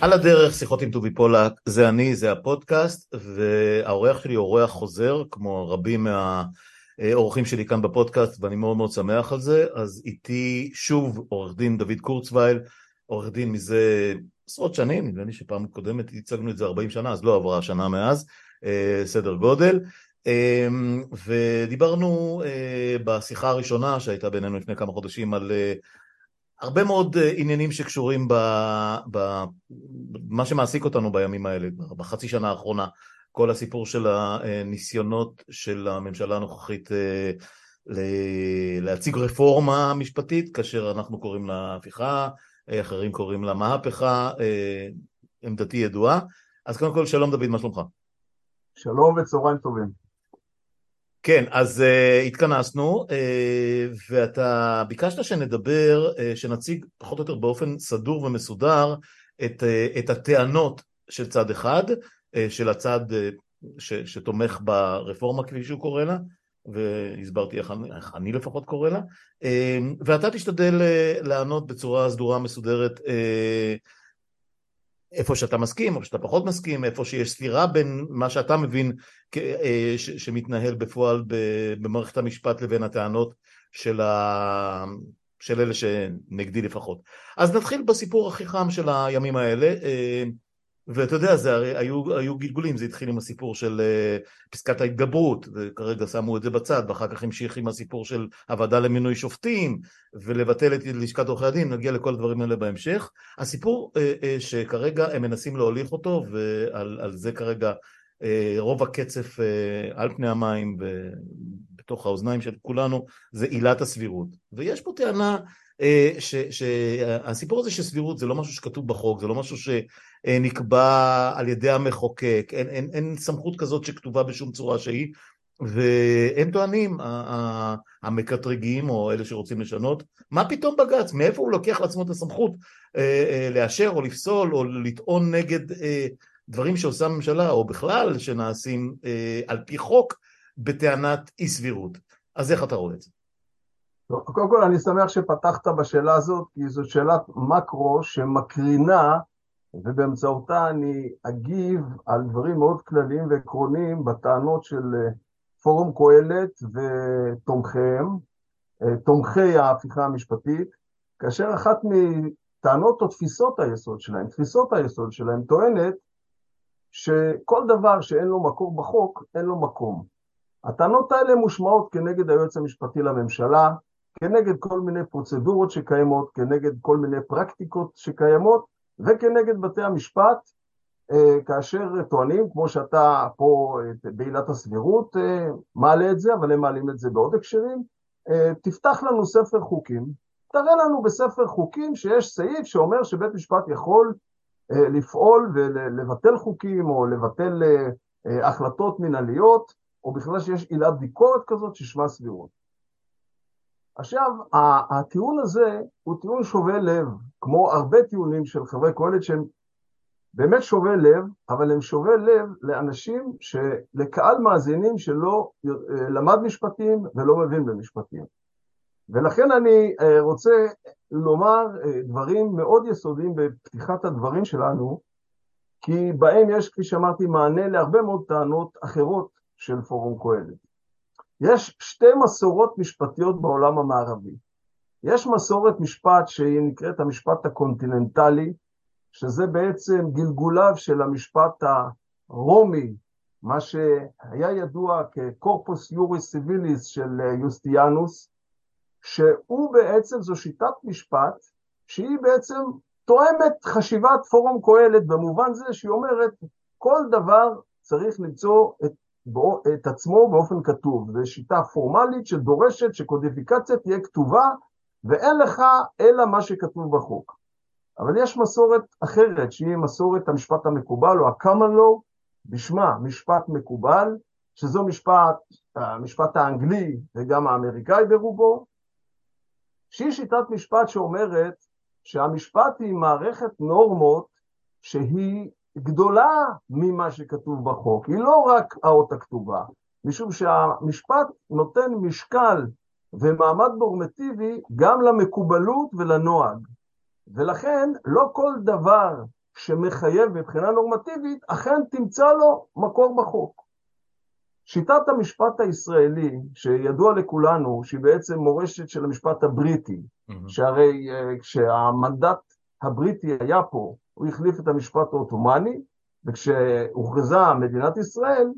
על הדרך, שיחות עם טובי פולק, זה אני, זה הפודקאסט, והאורח שלי אורח חוזר, כמו רבים מהאורחים שלי כאן בפודקאסט, ואני מאוד מאוד שמח על זה. אז איתי שוב עורך דין דוד קורצווייל, עורך דין מזה עשרות שנים, נדמה לי שפעם קודמת הצגנו את זה 40 שנה, אז לא עברה שנה מאז, אה, סדר גודל. אה, ודיברנו אה, בשיחה הראשונה שהייתה בינינו לפני כמה חודשים על הרבה מאוד אה, עניינים שקשורים במה שמעסיק אותנו בימים האלה, בחצי שנה האחרונה, כל הסיפור של הניסיונות של הממשלה הנוכחית אה, להציג רפורמה משפטית, כאשר אנחנו קוראים לה הפיכה, אה, אחרים קוראים לה מהפכה, עמדתי ידועה. אז קודם כל, שלום דוד, מה שלומך? שלום וצהריים טובים. כן, אז uh, התכנסנו, uh, ואתה ביקשת שנדבר, uh, שנציג פחות או יותר באופן סדור ומסודר את, uh, את הטענות של צד אחד, uh, של הצד uh, ש, שתומך ברפורמה כפי שהוא קורא לה, והסברתי איך אני, איך אני לפחות קורא לה, uh, ואתה תשתדל uh, לענות בצורה סדורה מסודרת uh, איפה שאתה מסכים או שאתה פחות מסכים, איפה שיש סתירה בין מה שאתה מבין אה, שמתנהל בפועל במערכת המשפט לבין הטענות של, ה... של אלה שנגדי לפחות. אז נתחיל בסיפור הכי חם של הימים האלה. אה, ואתה יודע, זה הרי היו, היו גלגולים, זה התחיל עם הסיפור של uh, פסקת ההתגברות, וכרגע שמו את זה בצד, ואחר כך המשיך עם הסיפור של הוועדה למינוי שופטים, ולבטל את לשכת עורכי הדין, נגיע לכל הדברים האלה בהמשך. הסיפור uh, uh, שכרגע הם מנסים להוליך אותו, ועל זה כרגע רוב הקצף על פני המים ובתוך האוזניים של כולנו, זה עילת הסבירות. ויש פה טענה אה, שהסיפור הזה של סבירות זה לא משהו שכתוב בחוק, זה לא משהו שנקבע על ידי המחוקק, אין, אין, אין סמכות כזאת שכתובה בשום צורה שהיא, והם טוענים, המקטרגים או אלה שרוצים לשנות, מה פתאום בג"ץ, מאיפה הוא לוקח לעצמו את הסמכות אה, אה, לאשר או לפסול או לטעון נגד דברים שעושה הממשלה או בכלל שנעשים על פי חוק בטענת אי סבירות. אז איך אתה רואה את זה? קודם כל אני שמח שפתחת בשאלה הזאת, כי זו שאלת מקרו שמקרינה, ובאמצעותה אני אגיב על דברים מאוד כלליים ועקרוניים בטענות של אה, פורום קהלת ותומכיהם, אה, תומכי ההפיכה המשפטית, כאשר אחת מטענות או תפיסות היסוד שלהם, תפיסות היסוד שלהם טוענת שכל דבר שאין לו מקור בחוק, אין לו מקום. הטענות האלה מושמעות כנגד היועץ המשפטי לממשלה, כנגד כל מיני פרוצדורות שקיימות, כנגד כל מיני פרקטיקות שקיימות, וכנגד בתי המשפט, אה, כאשר טוענים, כמו שאתה פה בעילת הסבירות אה, מעלה את זה, אבל הם מעלים את זה בעוד הקשרים, אה, תפתח לנו ספר חוקים, תראה לנו בספר חוקים שיש סעיף שאומר שבית משפט יכול לפעול ולבטל חוקים או לבטל החלטות מנהליות, או בכלל שיש עילת ביקורת כזאת ששמה סבירות. עכשיו, הטיעון הזה הוא טיעון שובה לב, כמו הרבה טיעונים של חברי קהלת שהם באמת שובה לב, אבל הם שובה לב לאנשים, לקהל מאזינים שלא אה, למד משפטים ולא מבין במשפטים. ולכן אני אה, רוצה לומר אה, דברים מאוד יסודיים בפתיחת הדברים שלנו, כי בהם יש, כפי שאמרתי, מענה להרבה מאוד טענות אחרות של פורום קהלת. יש שתי מסורות משפטיות בעולם המערבי. יש מסורת משפט שהיא נקראת המשפט הקונטיננטלי, שזה בעצם גלגוליו של המשפט הרומי, מה שהיה ידוע כ Corpus Juris Civilis של יוסטיניאנוס, שהוא בעצם, זו שיטת משפט שהיא בעצם תואמת חשיבת פורום קהלת במובן זה שהיא אומרת כל דבר צריך למצוא את את עצמו באופן כתוב. זו שיטה פורמלית שדורשת שקודיפיקציה תהיה כתובה, ואין לך אלא מה שכתוב בחוק. אבל יש מסורת אחרת, שהיא מסורת המשפט המקובל, או ה-common law, בשמה משפט מקובל, שזו משפט, המשפט האנגלי וגם האמריקאי ברובו, שהיא שיטת משפט שאומרת שהמשפט היא מערכת נורמות שהיא גדולה ממה שכתוב בחוק, היא לא רק האות הכתובה, משום שהמשפט נותן משקל ומעמד נורמטיבי גם למקובלות ולנוהג. ולכן לא כל דבר שמחייב מבחינה נורמטיבית, אכן תמצא לו מקור בחוק. שיטת המשפט הישראלי, שידוע לכולנו שהיא בעצם מורשת של המשפט הבריטי, mm-hmm. שהרי uh, כשהמנדט הבריטי היה פה, הוא החליף את המשפט העות'מאני, וכשהוכרזה מדינת ישראל,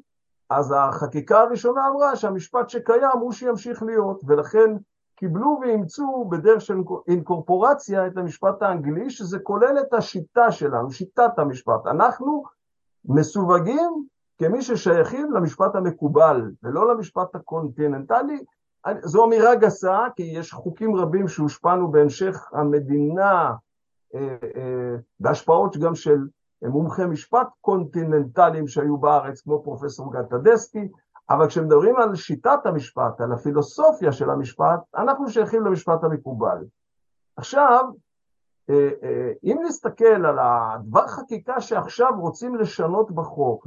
אז החקיקה הראשונה אמרה שהמשפט שקיים הוא שימשיך להיות, ולכן קיבלו ואימצו בדרך של אינקורפורציה את המשפט האנגלי, שזה כולל את השיטה שלנו, שיטת המשפט. אנחנו מסווגים כמי ששייכים למשפט המקובל ולא למשפט הקונטיננטלי. זו אמירה גסה, כי יש חוקים רבים שהושפענו בהמשך המדינה, אה, אה, בהשפעות גם של מומחי משפט קונטיננטליים שהיו בארץ, כמו פרופסור גד טדסקי, אבל כשמדברים על שיטת המשפט, על הפילוסופיה של המשפט, אנחנו שייכים למשפט המקובל. עכשיו, אה, אה, אם נסתכל על הדבר חקיקה שעכשיו רוצים לשנות בחוק,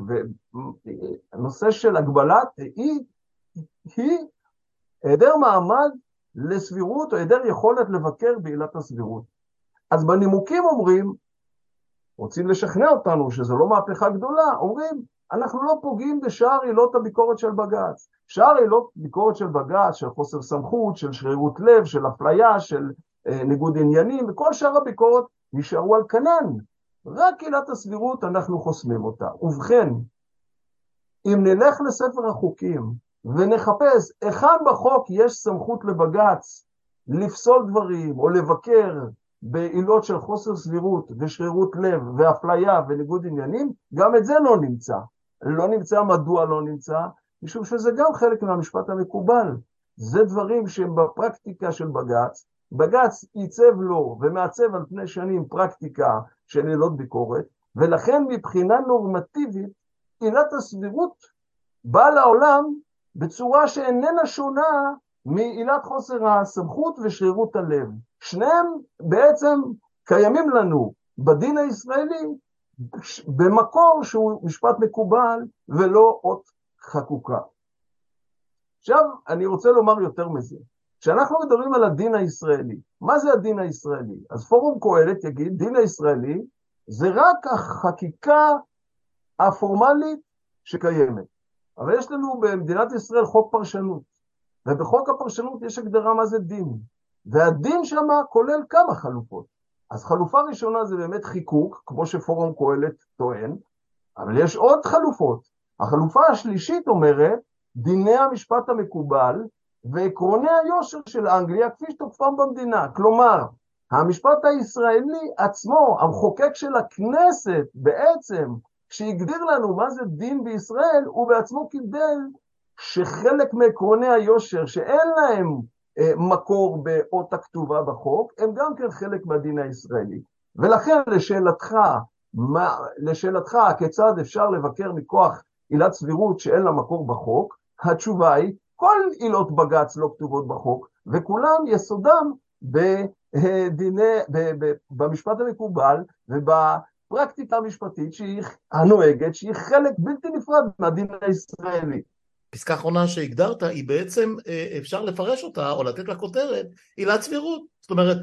והנושא של הגבלת, היא, היא היעדר מעמד לסבירות או היעדר יכולת לבקר בעילת הסבירות. אז בנימוקים אומרים, רוצים לשכנע אותנו שזו לא מהפכה גדולה, אומרים, אנחנו לא פוגעים בשאר עילות הביקורת של בג"ץ. שאר עילות ביקורת של בג"ץ, של חוסר סמכות, של שרירות לב, של אפליה, של אה, ניגוד עניינים, וכל שאר הביקורת נשארו על כנן. רק עילת הסבירות, אנחנו חוסמים אותה. ובכן, אם נלך לספר החוקים ונחפש היכן בחוק יש סמכות לבג"ץ לפסול דברים או לבקר בעילות של חוסר סבירות ושרירות לב ואפליה וניגוד עניינים, גם את זה לא נמצא. לא נמצא, מדוע לא נמצא? משום שזה גם חלק מהמשפט המקובל. זה דברים שהם בפרקטיקה של בג"ץ, בג"ץ עיצב לו ומעצב על פני שנים פרקטיקה של עילות ביקורת, ולכן מבחינה נורמטיבית עילת הסבירות באה לעולם בצורה שאיננה שונה מעילת חוסר הסמכות ושרירות הלב. שניהם בעצם קיימים לנו בדין הישראלי במקור שהוא משפט מקובל ולא אות חקוקה. עכשיו, אני רוצה לומר יותר מזה. כשאנחנו מדברים על הדין הישראלי, מה זה הדין הישראלי? אז פורום קהלת יגיד, דין הישראלי זה רק החקיקה הפורמלית שקיימת. אבל יש לנו במדינת ישראל חוק פרשנות, ובחוק הפרשנות יש הגדרה מה זה דין, והדין שם כולל כמה חלופות. אז חלופה ראשונה זה באמת חיקוק, כמו שפורום קהלת טוען, אבל יש עוד חלופות. החלופה השלישית אומרת, דיני המשפט המקובל ועקרוני היושר של אנגליה כפי שתוקפם במדינה. כלומר, המשפט הישראלי עצמו, המחוקק של הכנסת בעצם, שהגדיר לנו מה זה דין בישראל, הוא בעצמו קיבל שחלק מעקרוני היושר שאין להם מקור באות הכתובה בחוק, הם גם כן חלק מהדין הישראלי. ולכן לשאלתך, מה, לשאלתך כיצד אפשר לבקר מכוח עילת סבירות שאין לה מקור בחוק, התשובה היא כל עילות בג"ץ לא כתובות בחוק, וכולם יסודם בדיני, במשפט המקובל ובפרקטיקה המשפטית שהיא הנוהגת, שהיא חלק בלתי נפרד מהדין הישראלי. פסקה אחרונה שהגדרת היא בעצם אה, אפשר לפרש אותה או לתת לה כותרת עילת סבירות. זאת אומרת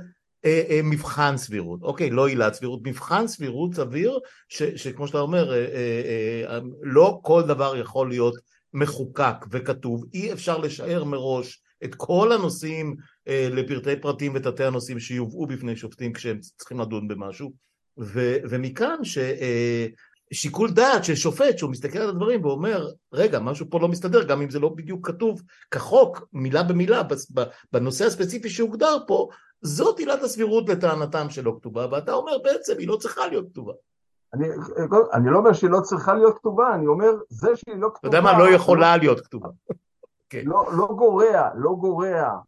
אה, אה, מבחן סבירות. אוקיי לא עילת סבירות מבחן סבירות סביר ש, שכמו שאתה אומר לא כל דבר יכול להיות מחוקק וכתוב. אי אפשר לשער מראש את כל הנושאים לפרטי פרטים ותתי הנושאים שיובאו בפני שופטים כשהם צריכים לדון במשהו. ו, ומכאן ש... שיקול דעת של שופט שהוא מסתכל על הדברים ואומר רגע משהו פה לא מסתדר גם אם זה לא בדיוק כתוב כחוק מילה במילה בנושא הספציפי שהוגדר פה זאת עילת הסבירות לטענתם שלא כתובה ואתה אומר בעצם היא לא צריכה להיות כתובה. אני, אני לא אומר שהיא לא צריכה להיות כתובה אני אומר זה שהיא לא כתובה. אתה יודע מה לא יכולה להיות כתובה. כן. לא, לא גורע לא גורע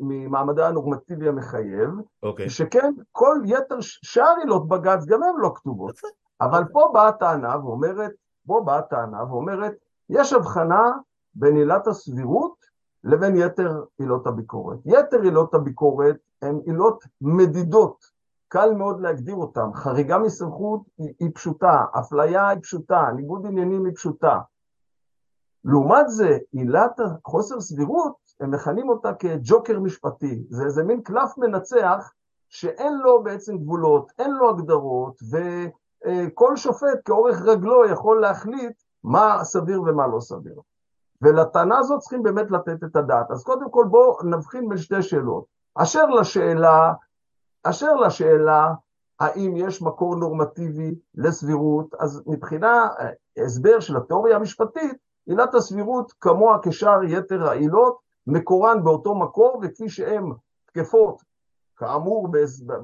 ממעמדה הנורמטיבי המחייב, okay. אוקיי. שכן כל יתר שאר עילות בג"ץ גם הן לא כתובות. אבל פה באה הטענה ואומרת, פה באה הטענה ואומרת, יש הבחנה בין עילת הסבירות לבין יתר עילות הביקורת. יתר עילות הביקורת הן עילות מדידות, קל מאוד להגדיר אותן. חריגה מסמכות היא, היא פשוטה, אפליה היא פשוטה, ניגוד עניינים היא פשוטה. לעומת זה, עילת חוסר סבירות, הם מכנים אותה כג'וקר משפטי. זה איזה מין קלף מנצח שאין לו בעצם גבולות, אין לו הגדרות, וכל שופט כאורך רגלו יכול להחליט מה סביר ומה לא סביר. ולטענה הזאת צריכים באמת לתת את הדעת. אז קודם כל בואו נבחין בין שתי שאלות. אשר לשאלה, אשר לשאלה האם יש מקור נורמטיבי לסבירות, אז מבחינה אה, הסבר של התיאוריה המשפטית, עילת הסבירות כמוה כשאר יתר העילות, מקורן באותו מקור, וכפי שהן תקפות, כאמור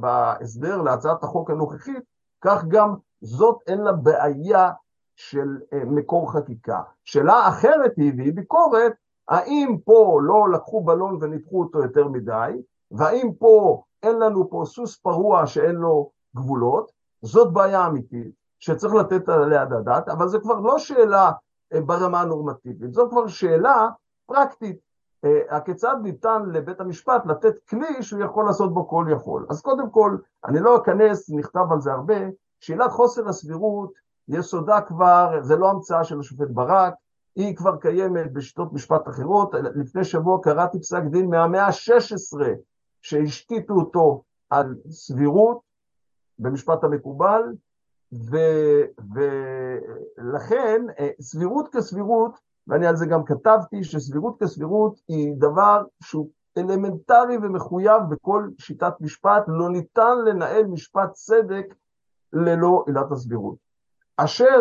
בהסבר להצעת החוק הנוכחית, כך גם זאת אין לה בעיה של אה, מקור חקיקה. שאלה אחרת היא, והיא ביקורת, האם פה לא לקחו בלון וניתחו אותו יותר מדי, והאם פה אין לנו פה סוס פרוע שאין לו גבולות, זאת בעיה אמיתית שצריך לתת עליה את הדעת, אבל זו כבר לא שאלה אה, ברמה הנורמטיבית, זו כבר שאלה פרקטית. אה, הכיצד ניתן לבית המשפט לתת כלי שהוא יכול לעשות בו כל יכול. אז קודם כל, אני לא אכנס, נכתב על זה הרבה, שאלת חוסר הסבירות, יסודה כבר, זה לא המצאה של השופט ברק, היא כבר קיימת בשיטות משפט אחרות. לפני שבוע קראתי פסק דין מהמאה ה-16 שהשתיתו אותו על סבירות במשפט המקובל, ו, ולכן אה, סבירות כסבירות, ואני על זה גם כתבתי, שסבירות כסבירות היא דבר שהוא אלמנטרי ומחויב בכל שיטת משפט, לא ניתן לנהל משפט צדק ללא עילת הסבירות. אשר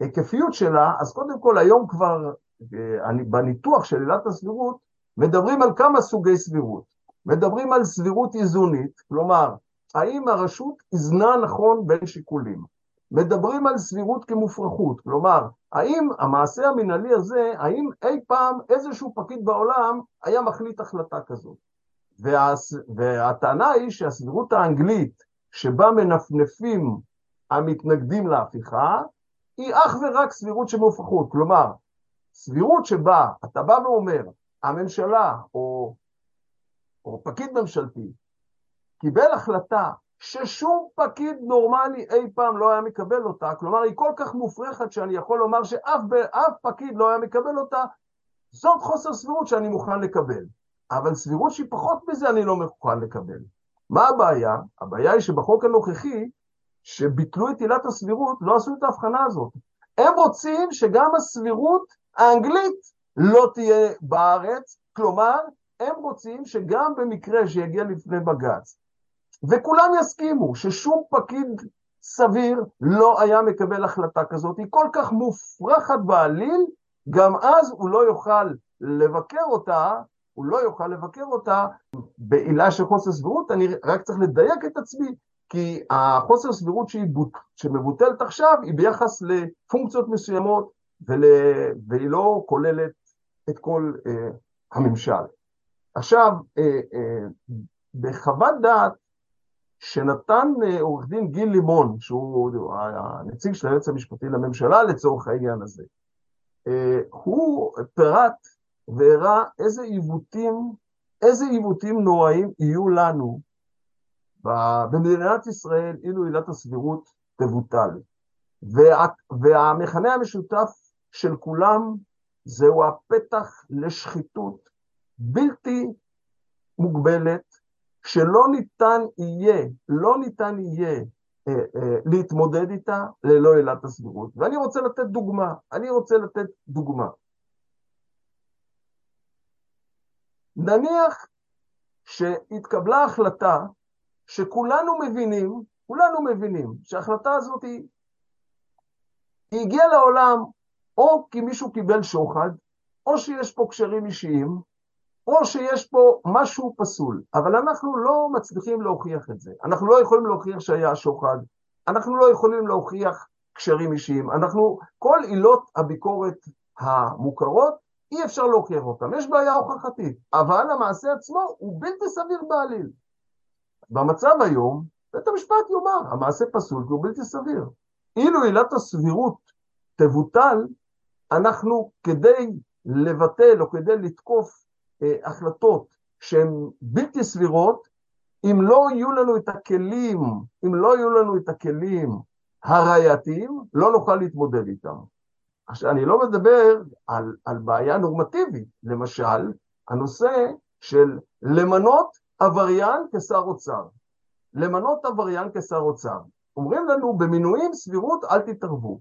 להיקפיות שלה, אז קודם כל היום כבר אה, בניתוח של עילת הסבירות מדברים על כמה סוגי סבירות. מדברים על סבירות איזונית, כלומר, האם הרשות איזנה נכון בין שיקולים. מדברים על סבירות כמופרכות, כלומר, האם המעשה המנהלי הזה, האם אי פעם איזשהו פקיד בעולם היה מחליט החלטה כזאת. וה, והטענה היא שהסבירות האנגלית, שבה מנפנפים המתנגדים להפיכה, היא אך ורק סבירות של מופרכות. כלומר, סבירות שבה אתה בא ואומר, הממשלה או, או פקיד ממשלתי קיבל החלטה ששום פקיד נורמלי אי פעם לא היה מקבל אותה, כלומר היא כל כך מופרכת שאני יכול לומר שאף פקיד לא היה מקבל אותה, זאת חוסר סבירות שאני מוכן לקבל. אבל סבירות שהיא פחות מזה אני לא מוכן לקבל. מה הבעיה? הבעיה היא שבחוק הנוכחי, שביטלו את עילת הסבירות, לא עשו את ההבחנה הזאת. הם רוצים שגם הסבירות האנגלית לא תהיה בארץ, כלומר, הם רוצים שגם במקרה שיגיע לפני בג"ץ, וכולם יסכימו ששום פקיד סביר לא היה מקבל החלטה כזאת, היא כל כך מופרכת בעליל, גם אז הוא לא יוכל לבקר אותה, הוא לא יוכל לבקר אותה בעילה של חוסר סבירות, אני רק צריך לדייק את עצמי, כי החוסר סבירות שהיא בוט, שמבוטלת עכשיו היא ביחס לפונקציות מסוימות ול, והיא לא כוללת את כל אה, הממשל. עכשיו, אה, אה, בחוות דעת שנתן אה, עורך דין גיל לימון, שהוא הנציג של היועץ המשפטי לממשלה לצורך העניין הזה, אה, הוא פירט והראה איזה עיוותים, איזה עיוותים נוראים יהיו לנו במדינת ישראל אילו עילת הסבירות תבוטל. וה, והמכנה המשותף של כולם זהו הפתח לשחיתות בלתי מוגבלת שלא ניתן יהיה, לא ניתן יהיה אה, אה, להתמודד איתה ללא עילת הסבירות. ואני רוצה לתת דוגמה, אני רוצה לתת דוגמה. נניח שהתקבלה החלטה שכולנו מבינים, כולנו מבינים שההחלטה הזאת היא, היא הגיעה לעולם או כי מישהו קיבל שוחד, או שיש פה קשרים אישיים, או שיש פה משהו פסול, אבל אנחנו לא מצליחים להוכיח את זה. אנחנו לא יכולים להוכיח שהיה שוחד, אנחנו לא יכולים להוכיח קשרים אישיים. אנחנו, כל עילות הביקורת המוכרות, אי אפשר להוכיח אותן. יש בעיה הוכחתית, אבל המעשה עצמו הוא בלתי סביר בעליל. במצב היום, בית המשפט יאמר, המעשה פסול כי הוא בלתי סביר. אילו עילת הסבירות תבוטל, אנחנו כדי לבטל או כדי לתקוף אה, החלטות שהן בלתי סבירות, אם לא יהיו לנו את הכלים, אם לא יהיו לנו את הכלים הראייתיים, לא נוכל להתמודד איתם. עכשיו, אני לא מדבר על, על בעיה נורמטיבית, למשל, הנושא של למנות עבריין כשר אוצר. למנות עבריין כשר אוצר. אומרים לנו, במינויים סבירות אל תתערבו.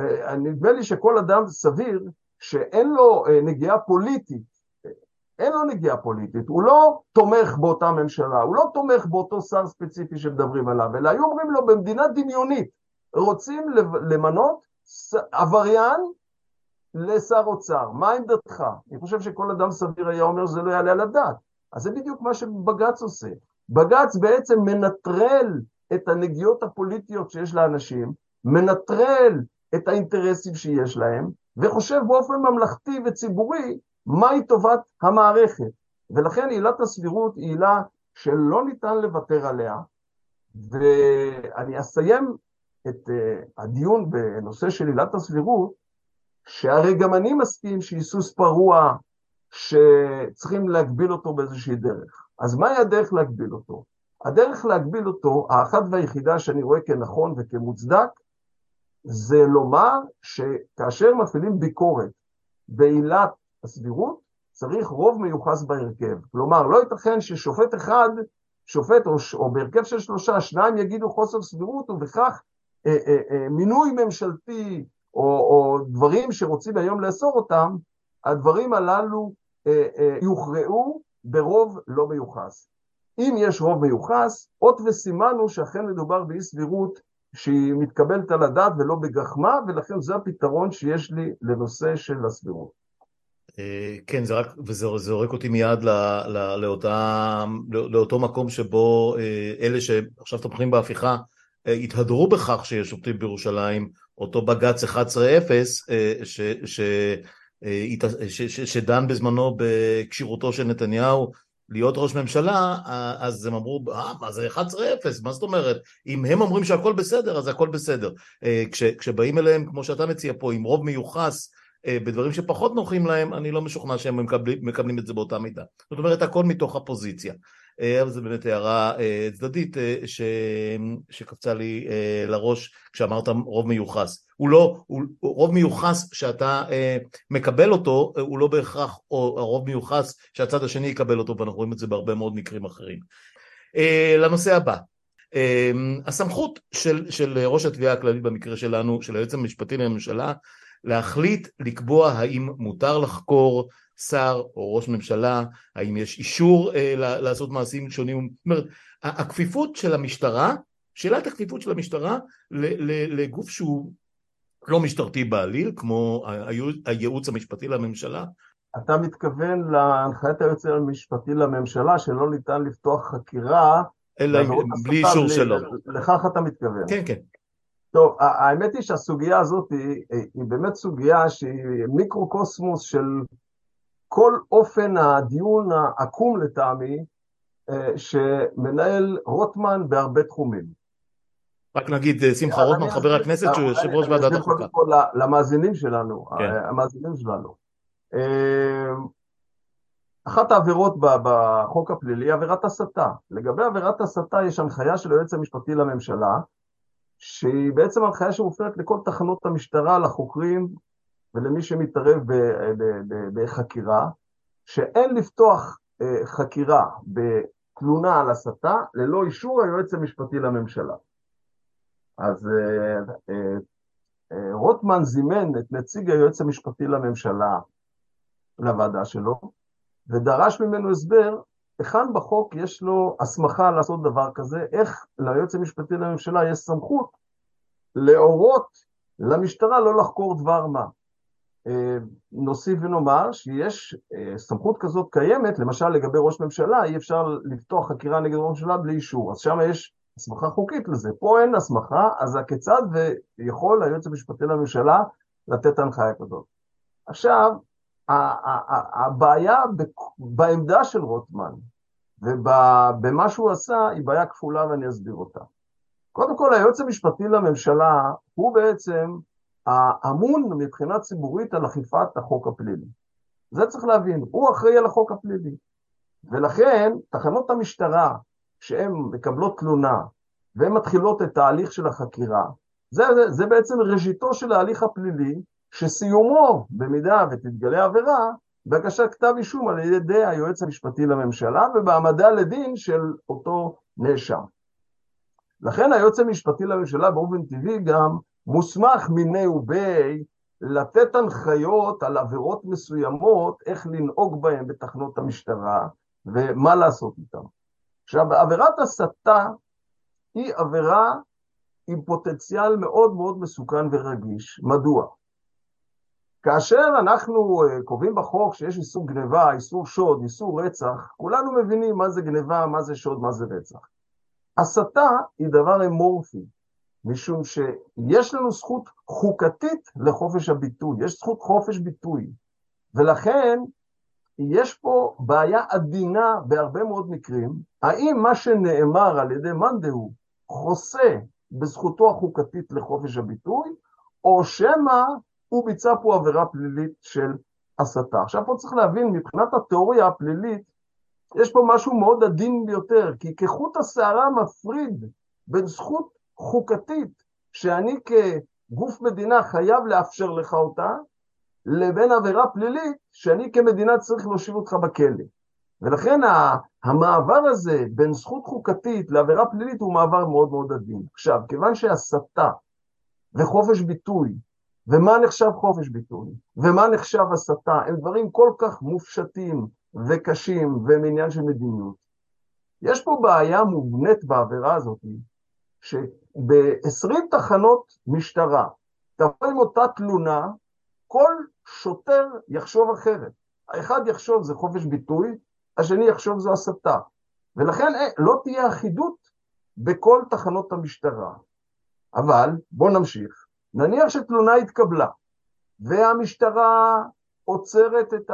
אה, נדמה לי שכל אדם סביר שאין לו אה, נגיעה פוליטית, אין לו נגיעה פוליטית, הוא לא תומך באותה ממשלה, הוא לא תומך באותו שר ספציפי שמדברים עליו, אלא היו אומרים לו במדינה דמיונית, רוצים למנות עבריין לשר אוצר, מה עמדתך? אני חושב שכל אדם סביר היה אומר שזה לא יעלה על הדעת. אז זה בדיוק מה שבג"ץ עושה. בג"ץ בעצם מנטרל את הנגיעות הפוליטיות שיש לאנשים, מנטרל את האינטרסים שיש להם, וחושב באופן ממלכתי וציבורי מהי טובת המערכת. ולכן עילת הסבירות היא עילה שלא ניתן לוותר עליה, ואני אסיים את uh, הדיון בנושא של עילת הסבירות, שהרי גם אני מסכים שהיא סוס פרוע שצריכים להגביל אותו באיזושהי דרך. אז מהי הדרך להגביל אותו? הדרך להגביל אותו, האחת והיחידה שאני רואה כנכון וכמוצדק, זה לומר שכאשר מפעילים ביקורת בעילת הסבירות, צריך רוב מיוחס בהרכב. כלומר, לא ייתכן ששופט אחד, שופט או, או בהרכב של שלושה, שניים יגידו חוסר סבירות, ובכך אה, אה, אה, מינוי ממשלתי או, או דברים שרוצים היום לאסור אותם, הדברים הללו אה, אה, יוכרעו ברוב לא מיוחס. אם יש רוב מיוחס, אות וסימן הוא שאכן מדובר באי סבירות שהיא מתקבלת על הדעת ולא בגחמה, ולכן זה הפתרון שיש לי לנושא של הסבירות. אה, כן, זה רק, וזה זורק אותי מיד לא, לא, לאותה, לא, לאותו מקום שבו אה, אלה שעכשיו תומכים בהפיכה אה, התהדרו בכך שיש שופטים בירושלים, אותו בג"ץ 11-0 ש, ש, ש, שדן בזמנו בכשירותו של נתניהו להיות ראש ממשלה, אז הם אמרו, אה, מה זה 11-0, מה זאת אומרת? אם הם אומרים שהכל בסדר, אז הכל בסדר. כש, כשבאים אליהם, כמו שאתה מציע פה, עם רוב מיוחס, אה, בדברים שפחות נוחים להם, אני לא משוכנע שהם מקבלים, מקבלים את זה באותה מידה. זאת אומרת, הכל מתוך הפוזיציה. אה, אבל זו באמת הערה אה, צדדית ש... שקפצה לי לראש כשאמרת רוב מיוחס. הוא לא, הוא, רוב מיוחס שאתה מקבל אותו, הוא לא בהכרח או רוב מיוחס שהצד השני יקבל אותו, ואנחנו רואים את זה בהרבה מאוד מקרים אחרים. לנושא הבא, הסמכות של, של ראש התביעה הכללית במקרה שלנו, של היועץ המשפטי לממשלה, להחליט לקבוע האם מותר לחקור שר או ראש ממשלה, האם יש אישור אה, לעשות מעשים שונים, זאת אומרת, הכפיפות של המשטרה, שאלת הכפיפות של המשטרה לגוף שהוא לא משטרתי בעליל, כמו הייעוץ המשפטי לממשלה. אתה מתכוון להנחיית היועץ המשפטי לממשלה שלא ניתן לפתוח חקירה אלא בלי אישור שלו. לכך אתה מתכוון. כן, כן. טוב, האמת היא שהסוגיה הזאת היא, היא באמת סוגיה שהיא מיקרוקוסמוס של כל אופן הדיון העקום לטעמי אה, שמנהל רוטמן בהרבה תחומים. רק נגיד אה, שמחה רוטמן, חבר הכנסת שהוא יושב ראש ועדת החוקה. אני אסביר למאזינים שלנו, כן. המאזינים שלנו. אה, אחת העבירות בחוק הפלילי היא עבירת הסתה. לגבי עבירת הסתה יש הנחיה של היועץ המשפטי לממשלה, שהיא בעצם הנחיה שמופנית לכל תחנות המשטרה, לחוקרים ולמי שמתערב בחקירה, שאין לפתוח אה, חקירה בתלונה על הסתה ללא אישור היועץ המשפטי לממשלה. אז אה, אה, רוטמן זימן את נציג היועץ המשפטי לממשלה לוועדה שלו, ודרש ממנו הסבר היכן בחוק יש לו הסמכה לעשות דבר כזה, איך ליועץ המשפטי לממשלה יש סמכות להורות למשטרה לא לחקור דבר מה. אה, נוסיף ונאמר שיש אה, סמכות כזאת קיימת, למשל לגבי ראש ממשלה, אי אפשר לפתוח חקירה נגד ראש ממשלה בלי אישור, אז שם יש הסמכה חוקית לזה. פה אין הסמכה, אז הכיצד ויכול היועץ המשפטי לממשלה לתת הנחיה כזאת. עכשיו, הבעיה בעמדה של רוטמן ובמה שהוא עשה היא בעיה כפולה ואני אסביר אותה. קודם כל, היועץ המשפטי לממשלה הוא בעצם האמון מבחינה ציבורית על אכיפת החוק הפלילי. זה צריך להבין, הוא אחראי על החוק הפלילי. ולכן, תחנות המשטרה, שהן מקבלות תלונה והן מתחילות את ההליך של החקירה, זה, זה, זה בעצם ראשיתו של ההליך הפלילי שסיומו, במידה ותתגלה עבירה, בהגשת כתב אישום על ידי היועץ המשפטי לממשלה ובהעמדה לדין של אותו נאשם. לכן היועץ המשפטי לממשלה באופן טבעי גם מוסמך מיני ובי לתת הנחיות על עבירות מסוימות, איך לנהוג בהן בתחנות המשטרה ומה לעשות איתן. עכשיו, עבירת הסתה היא עבירה עם פוטנציאל מאוד מאוד מסוכן ורגיש. מדוע? כאשר אנחנו אה, קובעים בחוק שיש איסור גניבה, איסור שוד, איסור רצח, כולנו מבינים מה זה גניבה, מה זה שוד, מה זה רצח. הסתה היא דבר אמורפי, משום שיש לנו זכות חוקתית לחופש הביטוי, יש זכות חופש ביטוי, ולכן יש פה בעיה עדינה בהרבה מאוד מקרים, האם מה שנאמר על ידי מאן חוסה בזכותו החוקתית לחופש הביטוי, או שמא הוא ביצע פה עבירה פלילית של הסתה. עכשיו פה צריך להבין, מבחינת התיאוריה הפלילית, יש פה משהו מאוד עדין ביותר, כי כחוט השערה מפריד בין זכות חוקתית, שאני כגוף מדינה חייב לאפשר לך אותה, לבין עבירה פלילית, שאני כמדינה צריך להושיב אותך בכלא. ולכן המעבר הזה בין זכות חוקתית לעבירה פלילית הוא מעבר מאוד מאוד עדין. עכשיו, כיוון שהסתה וחופש ביטוי, ומה נחשב חופש ביטוי, ומה נחשב הסתה, הם דברים כל כך מופשטים וקשים והם עניין של מדיניות. יש פה בעיה מובנית בעבירה הזאת, שב-20 תחנות משטרה, תבוא עם אותה תלונה, כל שוטר יחשוב אחרת. האחד יחשוב זה חופש ביטוי, השני יחשוב זו הסתה. ולכן אה, לא תהיה אחידות בכל תחנות המשטרה. אבל, בואו נמשיך. נניח שתלונה התקבלה, והמשטרה עוצרת את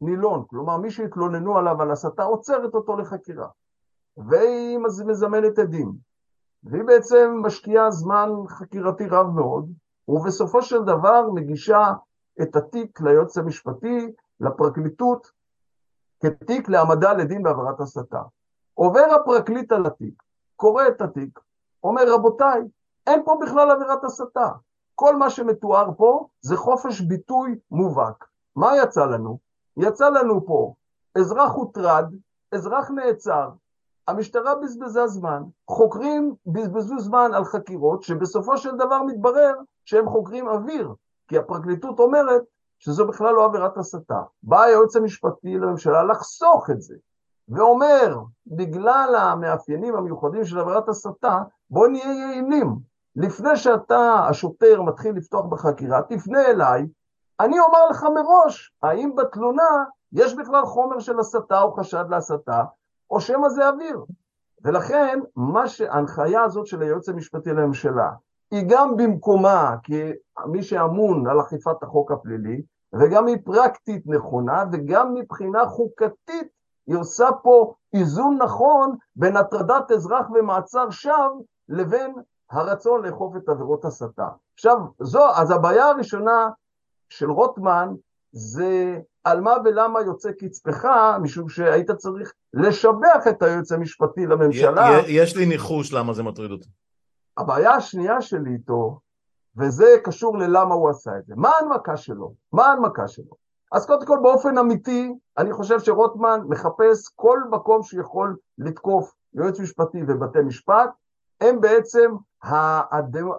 הנילון, כלומר מי שהתלוננו עליו על הסתה עוצרת אותו לחקירה, והיא מזמנת עדים, והיא בעצם משקיעה זמן חקירתי רב מאוד, ובסופו של דבר מגישה את התיק ליועץ המשפטי, לפרקליטות, כתיק להעמדה לדין בעבירת הסתה. עובר הפרקליט על התיק, קורא את התיק, אומר רבותיי, אין פה בכלל עבירת הסתה. כל מה שמתואר פה זה חופש ביטוי מובהק. מה יצא לנו? יצא לנו פה אזרח הוטרד, אזרח נעצר, המשטרה בזבזה זמן, חוקרים בזבזו זמן על חקירות שבסופו של דבר מתברר שהם חוקרים אוויר, כי הפרקליטות אומרת שזו בכלל לא עבירת הסתה. בא היועץ המשפטי לממשלה לחסוך את זה, ואומר, בגלל המאפיינים המיוחדים של עבירת הסתה, בוא נהיה יעילים. לפני שאתה, השוטר, מתחיל לפתוח בחקירה, תפנה אליי, אני אומר לך מראש, האם בתלונה יש בכלל חומר של הסתה או חשד להסתה, או שמא זה אוויר. ולכן, מה שההנחיה הזאת של היועץ המשפטי לממשלה, היא גם במקומה כמי שאמון על אכיפת החוק הפלילי, וגם היא פרקטית נכונה, וגם מבחינה חוקתית היא עושה פה איזון נכון בין הטרדת אזרח ומעצר שווא לבין הרצון לאכוף את עבירות הסתה. עכשיו, זו, אז הבעיה הראשונה של רוטמן זה על מה ולמה יוצא קצפך, משום שהיית צריך לשבח את היועץ המשפטי לממשלה. יש לי ניחוש למה זה מטריד אותי. הבעיה השנייה שלי איתו, וזה קשור ללמה הוא עשה את זה. מה ההנמקה שלו? מה ההנמקה שלו? אז קודם כל באופן אמיתי, אני חושב שרוטמן מחפש כל מקום שיכול לתקוף יועץ משפטי ובתי משפט, הם בעצם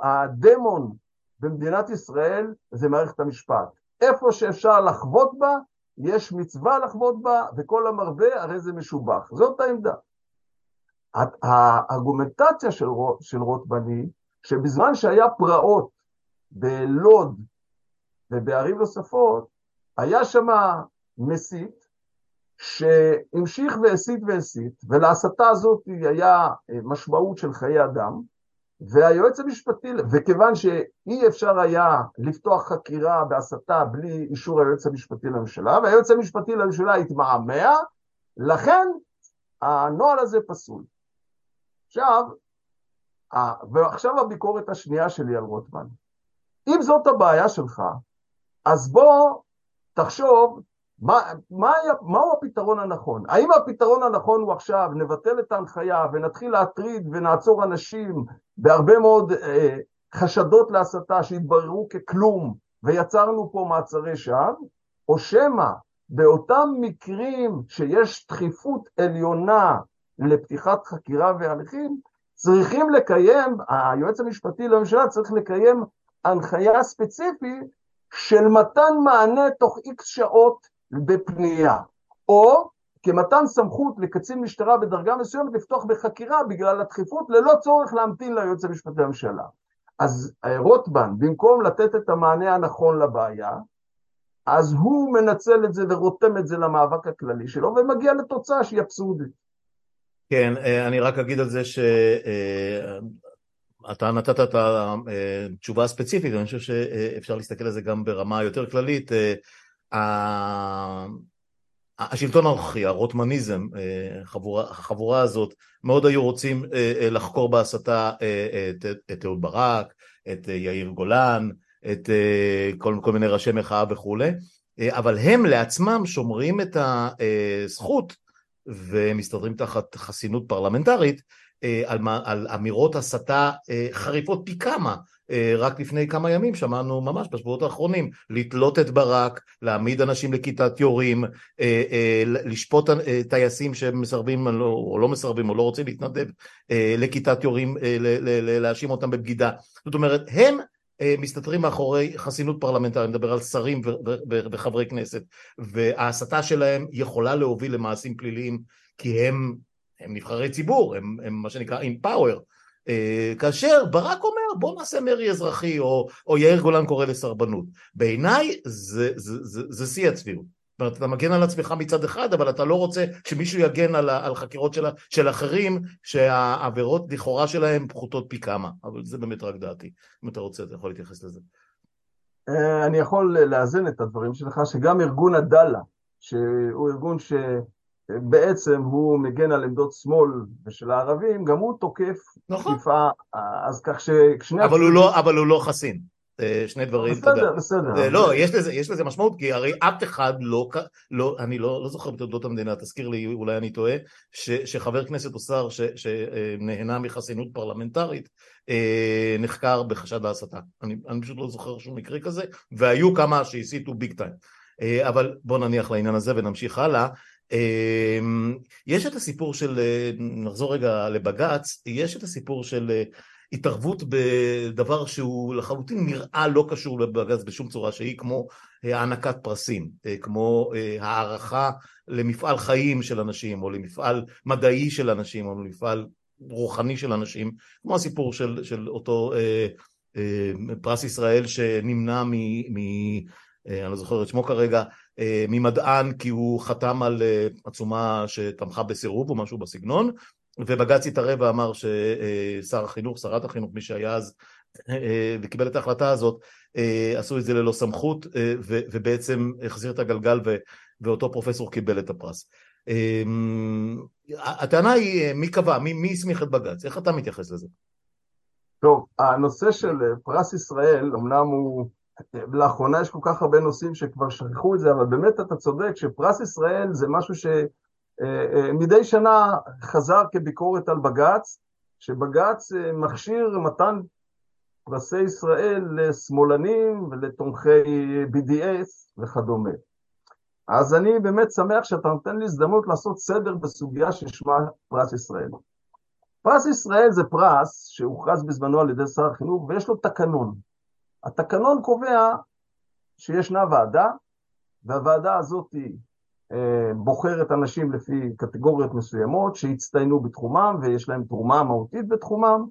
הדמון במדינת ישראל זה מערכת המשפט. איפה שאפשר לחבוט בה, יש מצווה לחבוט בה, וכל המרבה הרי זה משובח. זאת העמדה. הארגומנטציה של, של רוטמן היא שבזמן שהיה פרעות בלוד ובערים נוספות, היה שם מסית שהמשיך והסית והסית, ולהסתה הזאת היה משמעות של חיי אדם, והיועץ המשפטי, וכיוון שאי אפשר היה לפתוח חקירה בהסתה בלי אישור היועץ המשפטי לממשלה, והיועץ המשפטי לממשלה התמהמה, לכן הנוהל הזה פסול. עכשיו, ועכשיו הביקורת השנייה שלי על רוטמן. אם זאת הבעיה שלך, אז בוא תחשוב מה, מה, מהו הפתרון הנכון? האם הפתרון הנכון הוא עכשיו נבטל את ההנחיה ונתחיל להטריד ונעצור אנשים בהרבה מאוד אה, חשדות להסתה שהתבררו ככלום ויצרנו פה מעצרי שווא, או שמא באותם מקרים שיש דחיפות עליונה לפתיחת חקירה והליכים, צריכים לקיים, היועץ המשפטי לממשלה צריך לקיים הנחיה ספציפית של מתן מענה תוך איקס שעות בפנייה, או כמתן סמכות לקצין משטרה בדרגה מסוימת לפתוח בחקירה בגלל הדחיפות ללא צורך להמתין ליועץ המשפטי לממשלה. אז רוטבן, במקום לתת את המענה הנכון לבעיה, אז הוא מנצל את זה ורותם את זה למאבק הכללי שלו ומגיע לתוצאה שהיא אבסורדית. כן, אה, אני רק אגיד על זה שאתה אה, נתת את התשובה הספציפית, אני חושב שאפשר להסתכל על זה גם ברמה יותר כללית. אה, השלטון הנוכחי, הרוטמניזם, החבורה, החבורה הזאת, מאוד היו רוצים לחקור בהסתה את אהוד ברק, את יאיר גולן, את כל, כל מיני ראשי מחאה וכולי, אבל הם לעצמם שומרים את הזכות ומסתדרים תחת חסינות פרלמנטרית אה, על, על אמירות הסתה אה, חריפות פי כמה. אה, רק לפני כמה ימים שמענו ממש בשבועות האחרונים לתלות את ברק, להעמיד אנשים לכיתת יורים, לשפוט טייסים שמסרבים או לא מסרבים או לא רוצים להתנדב לכיתת יורים, להאשים אותם בבגידה. זאת אומרת, הם מסתתרים מאחורי חסינות פרלמנטרית, מדבר על שרים וחברי כנסת, וההסתה שלהם יכולה להוביל למעשים פליליים כי הם, הם נבחרי ציבור, הם, הם מה שנקרא in. אה, כאשר ברק אומר בוא נעשה מרי אזרחי או, או יאיר גולן קורא לסרבנות. בעיניי זה שיא הצביעות. זאת אומרת, אתה מגן על עצמך מצד אחד, אבל אתה לא רוצה שמישהו יגן על, על חקירות של, של אחרים, שהעבירות לכאורה שלהם פחותות פי כמה, אבל זה באמת רק דעתי. אם אתה רוצה, אתה יכול להתייחס לזה. אה, אני יכול לאזן את הדברים שלך, שגם ארגון עדאלה, שהוא ארגון שבעצם הוא מגן על עמדות שמאל ושל הערבים, גם הוא תוקף נכון. תקיפה, אז כך ששני... אבל, לא, אבל הוא לא חסין. אה, שני דברים, בסדר, יודע. בסדר. בסדר. לא, יש לזה, יש לזה משמעות, כי הרי אף אחד לא, לא אני לא, לא זוכר בתולדות המדינה, תזכיר לי, אולי אני טועה, ש, שחבר כנסת או שר שנהנה מחסינות פרלמנטרית, אה, נחקר בחשד ההסתה. אני, אני פשוט לא זוכר שום מקרה כזה, והיו כמה שהסיתו ביג טיים. אה, אבל בוא נניח לעניין הזה ונמשיך הלאה. יש את הסיפור של, נחזור רגע לבג"ץ, יש את הסיפור של התערבות בדבר שהוא לחלוטין נראה לא קשור לבג"ץ בשום צורה שהיא, כמו אה, הענקת פרסים, אה, כמו אה, הערכה למפעל חיים של אנשים, או למפעל מדעי של אנשים, או למפעל רוחני של אנשים, כמו הסיפור של, של אותו אה, אה, פרס ישראל שנמנע מ... מ אה, אני לא זוכר את שמו כרגע, ממדען כי הוא חתם על עצומה שתמכה בסירוב או משהו בסגנון, ובג"ץ התערב ואמר ששר החינוך, שרת החינוך, מי שהיה אז אה, וקיבל את ההחלטה הזאת, אה, עשו את זה ללא סמכות אה, ובעצם החזיר את הגלגל ואותו פרופסור קיבל את הפרס. הטענה היא מי קבע, מי, מי הסמיך את בג"ץ, איך אתה מתייחס לזה? טוב, הנושא של פרס ישראל, אמנם הוא, לאחרונה יש כל כך הרבה נושאים שכבר שכחו את זה, אבל באמת אתה צודק שפרס ישראל זה משהו ש... אה, אה, שנה חזר כביקורת על בג"ץ, שבג"ץ אה, מכשיר מתן פרסי ישראל לשמאלנים ולתומכי BDS וכדומה. אז אני באמת שמח שאתה נותן לי הזדמנות לעשות סדר בסוגיה ששמה פרס ישראל. פרס ישראל זה פרס שהוכרז בזמנו על ידי שר החינוך ויש לו תקנון. התקנון קובע שישנה ועדה, והוועדה הזאת אה, בוחרת אנשים לפי קטגוריות מסוימות שהצטיינו בתחומם ויש להם תרומה מהותית בתחומם,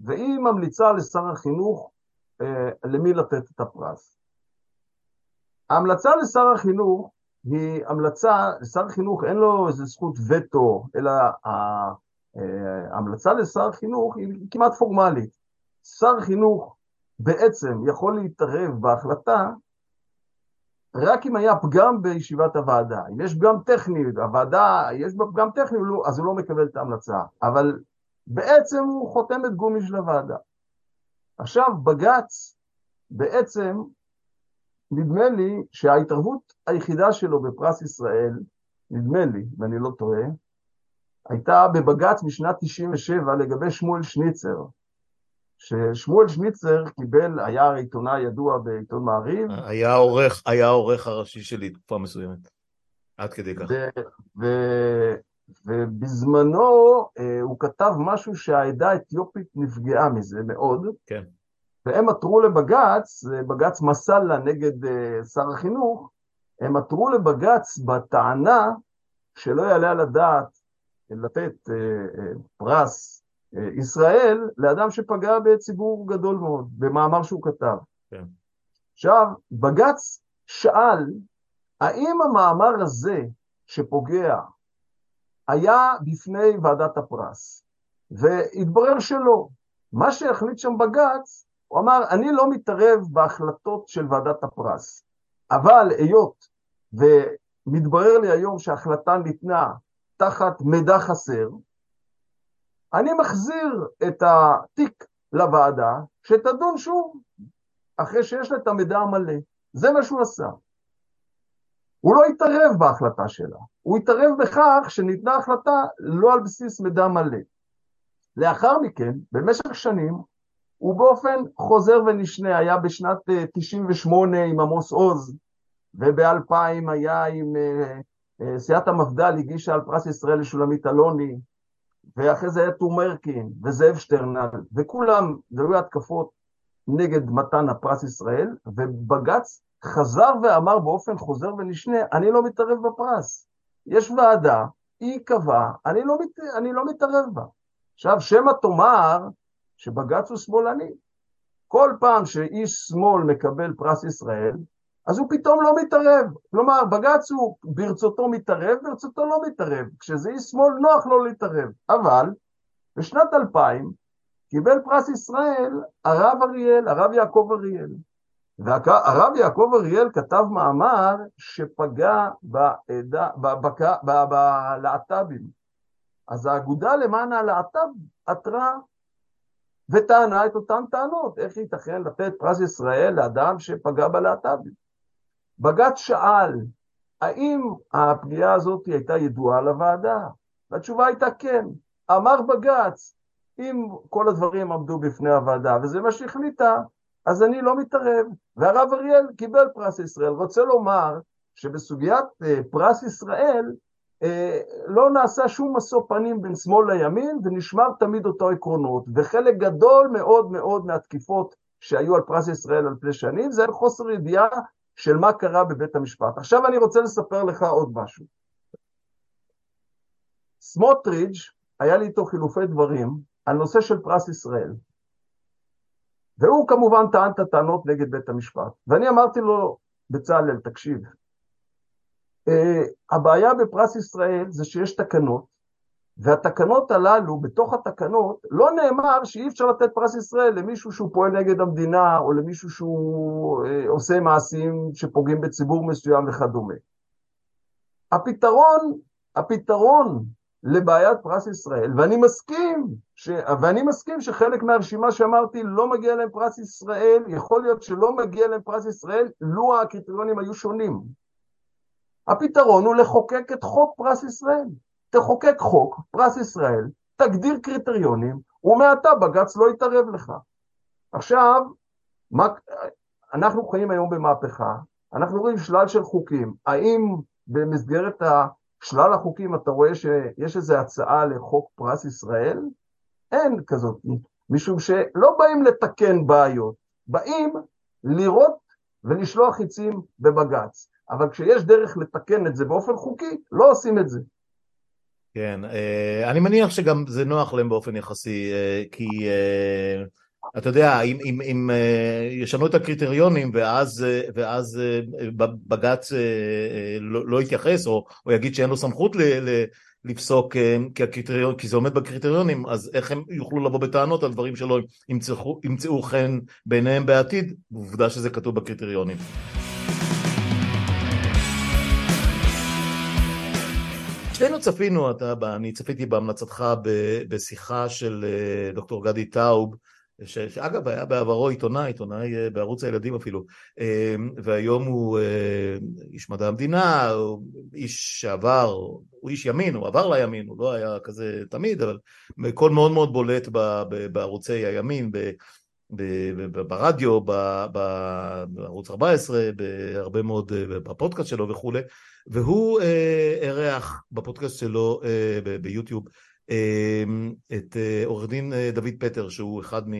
והיא ממליצה לשר החינוך אה, למי לתת את הפרס. ההמלצה לשר החינוך היא המלצה, לשר החינוך אין לו איזה זכות וטו, אלא אה, ההמלצה לשר החינוך היא כמעט פורמלית. שר חינוך בעצם יכול להתערב בהחלטה רק אם היה פגם בישיבת הוועדה. אם יש פגם טכני, הוועדה, יש בה פגם טכני, לא, אז הוא לא מקבל את ההמלצה. אבל בעצם הוא חותם את גומי של הוועדה. עכשיו, בג"ץ, בעצם, נדמה לי שההתערבות היחידה שלו בפרס ישראל, נדמה לי, ואני לא טועה, הייתה בבג"ץ משנת 97' לגבי שמואל שניצר. ששמואל שמיצר קיבל, היה עיתונאי ידוע בעיתון מעריב. היה העורך, היה העורך הראשי שלי תקופה מסוימת. עד כדי כך. ובזמנו אה, הוא כתב משהו שהעדה האתיופית נפגעה מזה מאוד. כן. והם עתרו לבג"ץ, בג"ץ מסאלה נגד אה, שר החינוך, הם עתרו לבג"ץ בטענה שלא יעלה על הדעת לתת אה, פרס ישראל לאדם שפגע בציבור גדול מאוד, במאמר שהוא כתב. כן. עכשיו, בג"ץ שאל, האם המאמר הזה שפוגע היה בפני ועדת הפרס? והתברר שלא. מה שהחליט שם בג"ץ, הוא אמר, אני לא מתערב בהחלטות של ועדת הפרס, אבל היות ומתברר לי היום שההחלטה ניתנה תחת מידע חסר, אני מחזיר את התיק לוועדה, שתדון שוב, אחרי שיש לה את המידע המלא. זה מה שהוא עשה. הוא לא התערב בהחלטה שלה, הוא התערב בכך שניתנה החלטה לא על בסיס מידע מלא. לאחר מכן, במשך שנים, הוא באופן חוזר ונשנה, היה בשנת 98 אה, עם עמוס עוז, וב-2000 היה עם אה, אה, סיעת המפד"ל, הגישה על פרס ישראל לשולמית אלוני, ואחרי זה היה טומרקין וזאב שטרנהל, וכולם, זה היו התקפות נגד מתן הפרס ישראל, ובג"ץ חזר ואמר באופן חוזר ונשנה, אני לא מתערב בפרס. יש ועדה, היא קבעה, אני לא, מת, אני לא מתערב בה. עכשיו, שמא תאמר שבג"ץ הוא שמאלני. כל פעם שאיש שמאל מקבל פרס ישראל, אז הוא פתאום לא מתערב. כלומר, בג"ץ הוא ברצותו מתערב, ברצותו לא מתערב. כשזה איש שמאל נוח לו להתערב. אבל בשנת 2000 קיבל פרס ישראל הרב אריאל, הרב יעקב אריאל. והרב יעקב אריאל כתב מאמר שפגע בלהט"בים. אז האגודה למען הלהט"ב עתרה וטענה את אותן טענות, איך ייתכן לתת פרס ישראל לאדם שפגע בלהט"בים. בג"ץ שאל, האם הפגיעה הזאת הייתה ידועה לוועדה? והתשובה הייתה כן. אמר בג"ץ, אם כל הדברים עמדו בפני הוועדה, וזה מה שהחליטה, אז אני לא מתערב. והרב אריאל קיבל פרס ישראל. רוצה לומר שבסוגיית אה, פרס ישראל, אה, לא נעשה שום משוא פנים בין שמאל לימין, ונשמר תמיד אותו עקרונות. וחלק גדול מאוד מאוד מהתקיפות שהיו על פרס ישראל על פני שנים, זה חוסר ידיעה של מה קרה בבית המשפט. עכשיו אני רוצה לספר לך עוד משהו. סמוטריץ', היה לי איתו חילופי דברים על נושא של פרס ישראל. והוא כמובן טען את הטענות נגד בית המשפט. ואני אמרתי לו, בצלאל, תקשיב, uh, הבעיה בפרס ישראל זה שיש תקנות, והתקנות הללו, בתוך התקנות, לא נאמר שאי אפשר לתת פרס ישראל למישהו שהוא פועל נגד המדינה, או למישהו שהוא אה, עושה מעשים שפוגעים בציבור מסוים וכדומה. הפתרון, הפתרון לבעיית פרס ישראל, ואני מסכים, ש, ואני מסכים שחלק מהרשימה שאמרתי לא מגיע להם פרס ישראל, יכול להיות שלא מגיע להם פרס ישראל, לו הקריטריונים היו שונים. הפתרון הוא לחוקק את חוק פרס ישראל. תחוקק חוק, פרס ישראל, תגדיר קריטריונים, ומעתה בג"ץ לא יתערב לך. עכשיו, מה, אנחנו חיים היום במהפכה, אנחנו רואים שלל של חוקים, האם במסגרת שלל החוקים אתה רואה שיש איזו הצעה לחוק פרס ישראל? אין כזאת, משום שלא באים לתקן בעיות, באים לראות ולשלוח חיצים בבג"ץ. אבל כשיש דרך לתקן את זה באופן חוקי, לא עושים את זה. כן, אה, אני מניח שגם זה נוח להם באופן יחסי, אה, כי אה, אתה יודע, אם, אם, אם ישנו את הקריטריונים ואז, ואז בג"ץ לא, לא יתייחס או, או יגיד שאין לו סמכות ל, ל, לפסוק כי, הקריטריון, כי זה עומד בקריטריונים, אז איך הם יוכלו לבוא בטענות על דברים שלא ימצאו, ימצאו חן בעיניהם בעתיד, עובדה שזה כתוב בקריטריונים. שנינו צפינו, אתה, אני צפיתי בהמלצתך בשיחה של אה, דוקטור גדי טאוב ש, שאגב היה בעברו עיתונאי, עיתונאי אה, בערוץ הילדים אפילו, והיום הוא איש מדע המדינה, הוא איש שעבר, הוא איש ימין, הוא עבר לימין, הוא לא היה כזה תמיד, אבל קול מאוד מאוד בולט בערוצי הימין, ברדיו, בערוץ 14, בהרבה מאוד, בפודקאסט שלו וכולי, והוא אירח בפודקאסט שלו ביוטיוב את עורך דין דוד פטר, שהוא אחד, מ,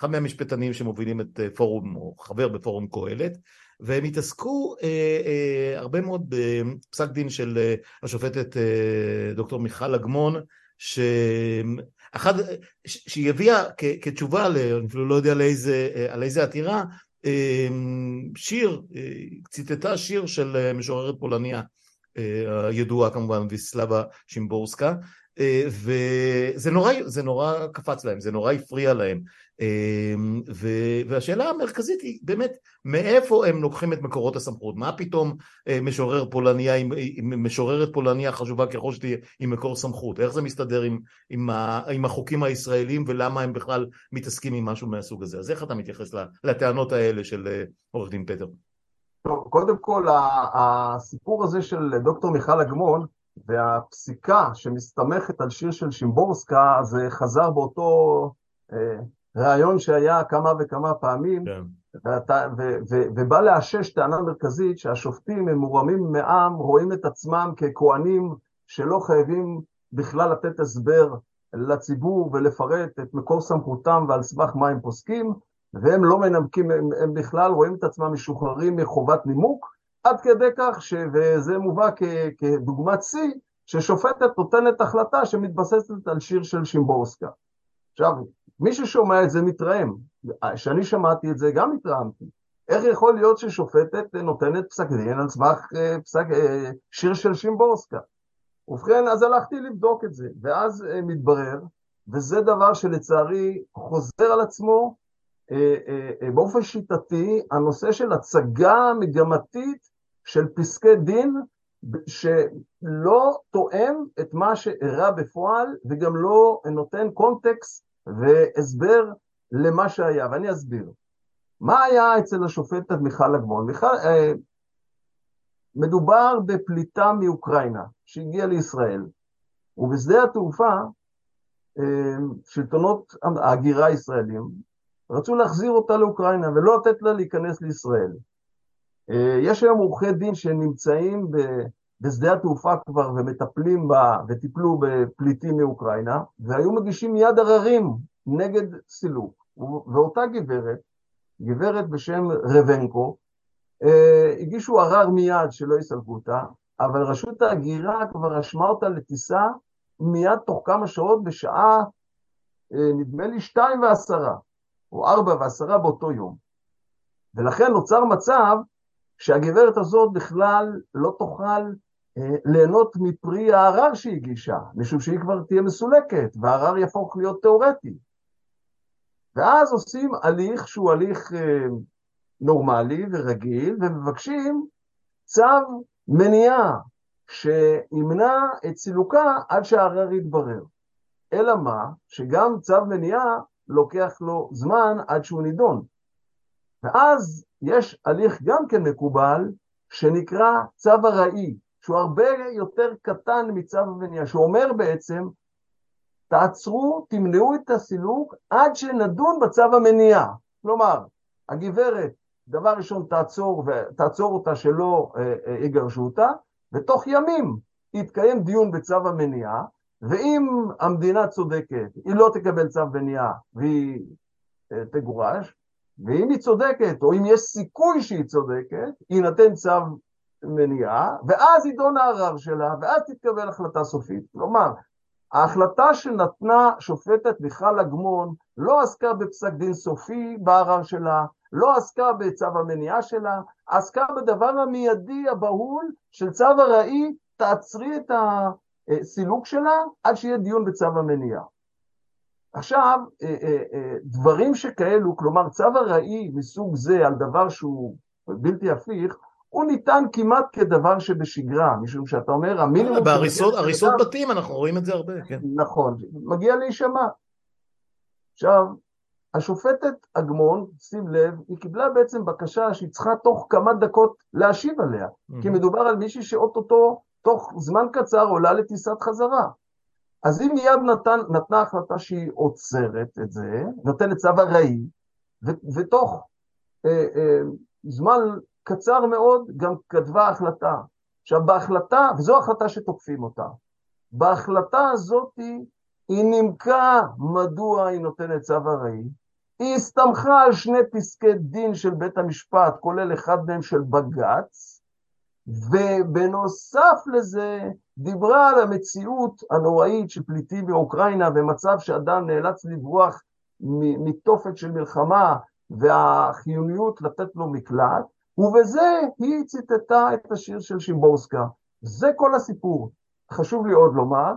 אחד מהמשפטנים שמובילים את פורום, או חבר בפורום קהלת, והם התעסקו אה, אה, הרבה מאוד בפסק דין של אה, השופטת אה, דוקטור מיכל אגמון, ש... אחד, שהיא הביאה כתשובה, אני אפילו לא יודע על איזה, על איזה עתירה, שיר, ציטטה שיר של משוררת פולניה הידועה כמובן, ויסלבה שימבורסקה, וזה נורא, זה נורא קפץ להם, זה נורא הפריע להם. אמ, והשאלה המרכזית היא באמת מאיפה הם לוקחים את מקורות הסמכות, מה פתאום אה, משורר פולניה, משוררת פולניה חשובה ככל שתהיה עם מקור סמכות, איך זה מסתדר עם, עם, עם החוקים הישראלים ולמה הם בכלל מתעסקים עם משהו מהסוג הזה, אז איך אתה מתייחס לטענות האלה של אה, עורך דין פטר? טוב, קודם כל הסיפור הזה של דוקטור מיכל אגמון והפסיקה שמסתמכת על שיר של שימבורסקה זה חזר באותו ראיון שהיה כמה וכמה פעמים, כן. ואתה, ו, ו, ובא לאשש טענה מרכזית שהשופטים הם מורמים מעם, רואים את עצמם ככהנים שלא חייבים בכלל לתת הסבר לציבור ולפרט את מקור סמכותם ועל סמך מה הם פוסקים, והם לא מנמקים, הם, הם בכלל רואים את עצמם משוחררים מחובת נימוק, עד כדי כך, ש, וזה מובא כ, כדוגמת שיא, ששופטת נותנת החלטה שמתבססת על שיר של שימבורסקה. עכשיו, מי ששומע את זה מתרעם. כשאני שמעתי את זה גם התרעמתי. איך יכול להיות ששופטת נותנת פסק דין על סמך אה, פסק, אה, שיר של שימבורסקה? ובכן, אז הלכתי לבדוק את זה, ואז אה, מתברר, וזה דבר שלצערי חוזר על עצמו באופן שיטתי, הנושא של הצגה מגמתית של פסקי דין שלא תואם את מה שאירע בפועל וגם לא נותן קונטקסט והסבר למה שהיה, ואני אסביר. מה היה אצל השופטת מיכל אגמון? מיכל, אה, מדובר בפליטה מאוקראינה שהגיעה לישראל, ובשדה התעופה אה, שלטונות ההגירה הישראלים רצו להחזיר אותה לאוקראינה ולא לתת לה להיכנס לישראל. אה, יש היום עורכי דין שנמצאים בשדה התעופה כבר ומטפלים בה וטיפלו בפליטים מאוקראינה, והיו מגישים מיד עררים נגד סילוק. ואותה גברת, גברת בשם רבנקו, אה, הגישו ערר מיד שלא יסלקו אותה, אבל רשות ההגירה כבר רשמה אותה לטיסה מיד תוך כמה שעות בשעה, אה, נדמה לי שתיים ועשרה, או ארבע ועשרה באותו יום. ולכן נוצר מצב שהגברת הזאת בכלל לא תוכל ליהנות מפרי הערר שהיא הגישה, משום שהיא כבר תהיה מסולקת, והערר יהפוך להיות תיאורטי. ואז עושים הליך שהוא הליך אה, נורמלי ורגיל, ומבקשים צו מניעה שימנע את סילוקה עד שהערר יתברר. אלא מה? שגם צו מניעה לוקח לו זמן עד שהוא נידון. ואז יש הליך גם כן מקובל, שנקרא צו ארעי, שהוא הרבה יותר קטן מצו המניעה, שאומר בעצם, תעצרו, תמנעו את הסילוק עד שנדון בצו המניעה. כלומר, הגברת, דבר ראשון תעצור, תעצור אותה שלא אה, אה, יגרשו אותה, ותוך ימים יתקיים דיון בצו המניעה, ואם המדינה צודקת, היא לא תקבל צו מניעה והיא אה, תגורש, ואם היא צודקת, או אם יש סיכוי שהיא צודקת, יינתן צו מניעה, ואז יידון הערר שלה, ואז תתקבל החלטה סופית. כלומר, ההחלטה שנתנה שופטת מיכל אגמון לא עסקה בפסק דין סופי בערר שלה, לא עסקה בצו המניעה שלה, עסקה בדבר המיידי הבהול של צו ארעי, תעצרי את הסילוק שלה עד שיהיה דיון בצו המניעה. עכשיו, אה, אה, אה, דברים שכאלו, כלומר צו ארעי מסוג זה על דבר שהוא בלתי הפיך, הוא ניתן כמעט כדבר שבשגרה, משום שאתה אומר, המינימום... בהריסות בתים אנחנו רואים את זה הרבה, כן. נכון, מגיע להישמע. עכשיו, השופטת אגמון, שים לב, היא קיבלה בעצם בקשה שהיא צריכה תוך כמה דקות להשיב עליה, mm-hmm. כי מדובר על מישהי שאו-טו-טו, תוך זמן קצר עולה לטיסת חזרה. אז היא מיד נתן, נתנה החלטה שהיא עוצרת את זה, נותנת צו ארעי, ותוך אה, אה, זמן קצר מאוד גם כתבה החלטה. עכשיו בהחלטה, וזו החלטה שתוקפים אותה, בהחלטה הזאת היא נימקה מדוע היא נותנת צו ארעי, היא הסתמכה על שני פסקי דין של בית המשפט, כולל אחד מהם של בג"ץ, ובנוסף לזה דיברה על המציאות הנוראית של פליטים מאוקראינה ומצב שאדם נאלץ לברוח מתופת של מלחמה והחיוניות לתת לו מקלט, ובזה היא ציטטה את השיר של שימבורסקה. זה כל הסיפור. חשוב לי עוד לומר,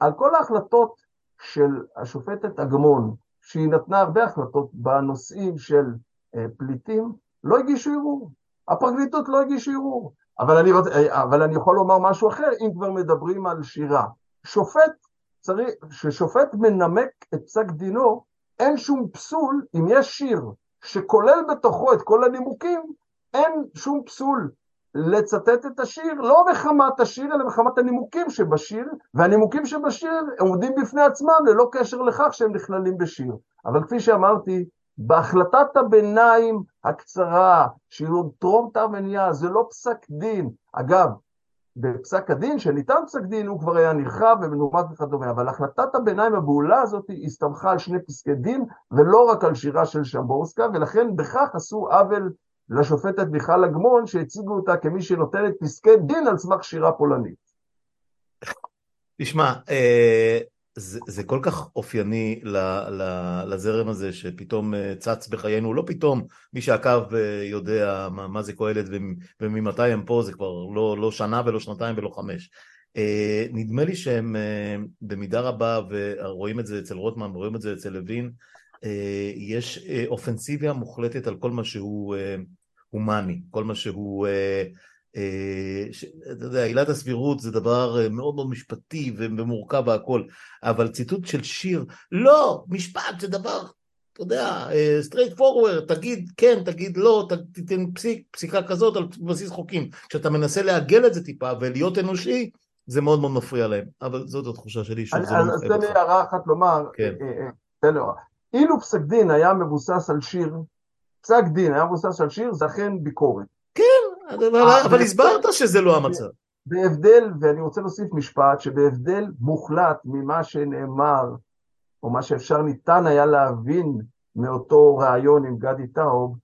על כל ההחלטות של השופטת אגמון, שהיא נתנה הרבה החלטות בנושאים של אה, פליטים, לא הגישו ערעור. הפרקליטות לא הגישו ערעור. אבל אני, אבל אני יכול לומר משהו אחר, אם כבר מדברים על שירה. שופט צריך, כששופט מנמק את פסק דינו, אין שום פסול אם יש שיר שכולל בתוכו את כל הנימוקים, אין שום פסול לצטט את השיר, לא מחמת השיר, אלא מחמת הנימוקים שבשיר, והנימוקים שבשיר עומדים בפני עצמם ללא קשר לכך שהם נכללים בשיר. אבל כפי שאמרתי, בהחלטת הביניים הקצרה, שהיא טרום תרמניה, זה לא פסק דין. אגב, בפסק הדין, שניתן פסק דין, הוא כבר היה נרחב ומנומק וכדומה, אבל החלטת הביניים הבהולה הזאת הסתמכה על שני פסקי דין, ולא רק על שירה של שמבורסקה, ולכן בכך עשו עוול לשופטת מיכל אגמון, שהציגו אותה כמי שנותנת פסקי דין על סמך שירה פולנית. תשמע, אה, זה, זה כל כך אופייני ל, ל, לזרם הזה שפתאום אה, צץ בחיינו, לא פתאום, מי שעקב אה, יודע מה, מה זה קהלת וממתי הם פה, זה כבר לא, לא שנה ולא שנתיים ולא חמש. אה, נדמה לי שהם במידה רבה, ורואים את זה אצל רוטמן, רואים את זה אצל לוין, יש אופנסיביה מוחלטת על כל מה שהוא הומני, כל מה שהוא אה, אתה יודע, עילת הסבירות זה דבר אה, מאוד מאוד משפטי ומורכב והכל, אבל ציטוט של שיר, לא, משפט זה דבר, אתה יודע, אה, פורוורד, תגיד כן, תגיד לא, תיתן פסיק, פסיקה כזאת על בסיס חוקים. כשאתה מנסה לעגל את זה טיפה ולהיות אנושי, זה מאוד מאוד מפריע להם, אבל זאת התחושה שלי שוב, זה לא אז תן לי הערה אחת לומר, כן. תן לי הערה. אילו פסק דין היה מבוסס על שיר, פסק דין היה מבוסס על שיר, זה אכן ביקורת. אה, אבל הסברת שזה לא המצב. בהבדל, ואני רוצה להוסיף משפט, שבהבדל מוחלט ממה שנאמר, או מה שאפשר ניתן היה להבין מאותו ראיון עם גדי טאוב,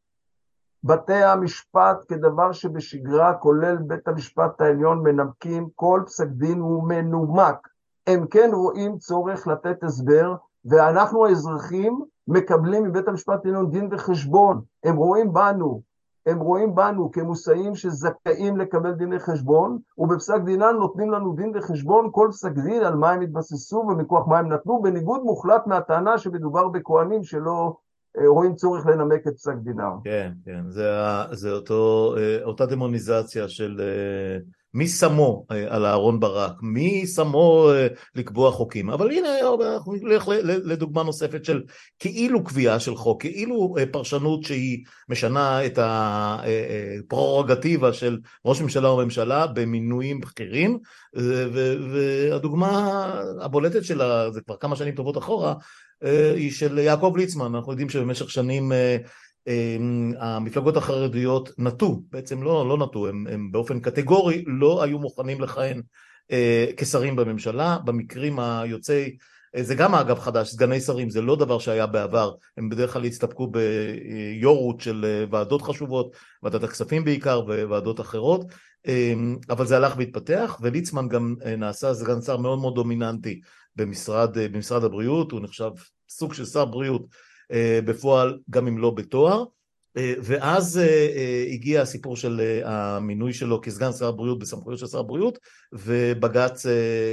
בתי המשפט כדבר שבשגרה, כולל בית המשפט העליון, מנמקים, כל פסק דין הוא מנומק. הם כן רואים צורך לתת הסבר, ואנחנו האזרחים מקבלים מבית המשפט העליון דין וחשבון. הם רואים בנו הם רואים בנו כמושאים שזכאים לקבל דיני חשבון, ובפסק דינן נותנים לנו דין וחשבון כל פסק דין על מה הם התבססו ומכוח מה הם נתנו, בניגוד מוחלט מהטענה שמדובר בכהנים שלא אה, רואים צורך לנמק את פסק דינם. כן, כן, זה, זה אותו, אה, אותה דמוניזציה של אה, מי שמו אה, על אהרון ברק? מי שמו אה, לקבוע חוקים? אבל הנה, אנחנו נלך לדוגמה נוספת של כאילו קביעה של חוק, כאילו אה, פרשנות שהיא משנה את הפררוגטיבה של ראש ממשלה או ממשלה במינויים בכירים, והדוגמה הבולטת שלה, זה כבר כמה שנים טובות אחורה, היא של יעקב ליצמן, אנחנו יודעים שבמשך שנים המפלגות החרדיות נטו, בעצם לא, לא נטו, הם, הם באופן קטגורי לא היו מוכנים לכהן אה, כשרים בממשלה, במקרים היוצאי, אה, זה גם אגב חדש, סגני שרים, זה לא דבר שהיה בעבר, הם בדרך כלל הסתפקו ביו"רות של אה, ועדות חשובות, ועדת הכספים בעיקר וועדות אחרות, אה, אבל זה הלך והתפתח, וליצמן גם נעשה סגן שר מאוד מאוד דומיננטי במשרד, במשרד הבריאות, הוא נחשב סוג של שר בריאות בפועל גם אם לא בתואר. אה, ואז אה, הגיע הסיפור של המינוי שלו כסגן שר הבריאות בסמכויות של שר הבריאות ובג"ץ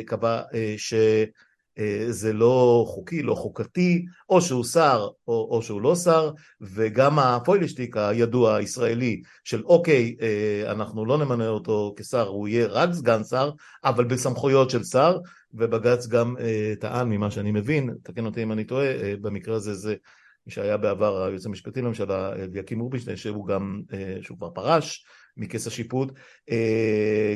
קבע שזה לא חוקי, לא חוקתי, או שהוא שר או, או שהוא לא שר, וגם הפוילשטיק הידוע הישראלי של אוקיי, אנחנו לא נמנה אותו כשר, הוא יהיה רק סגן שר, אבל בסמכויות של שר, ובג"ץ גם טען ממה שאני מבין, תקן אותי אם אני טועה, במקרה הזה זה מי שהיה בעבר היועץ המשפטי לממשלה, אליקים רובינשטיין, שהוא גם, שהוא כבר פרש מכס השיפוט,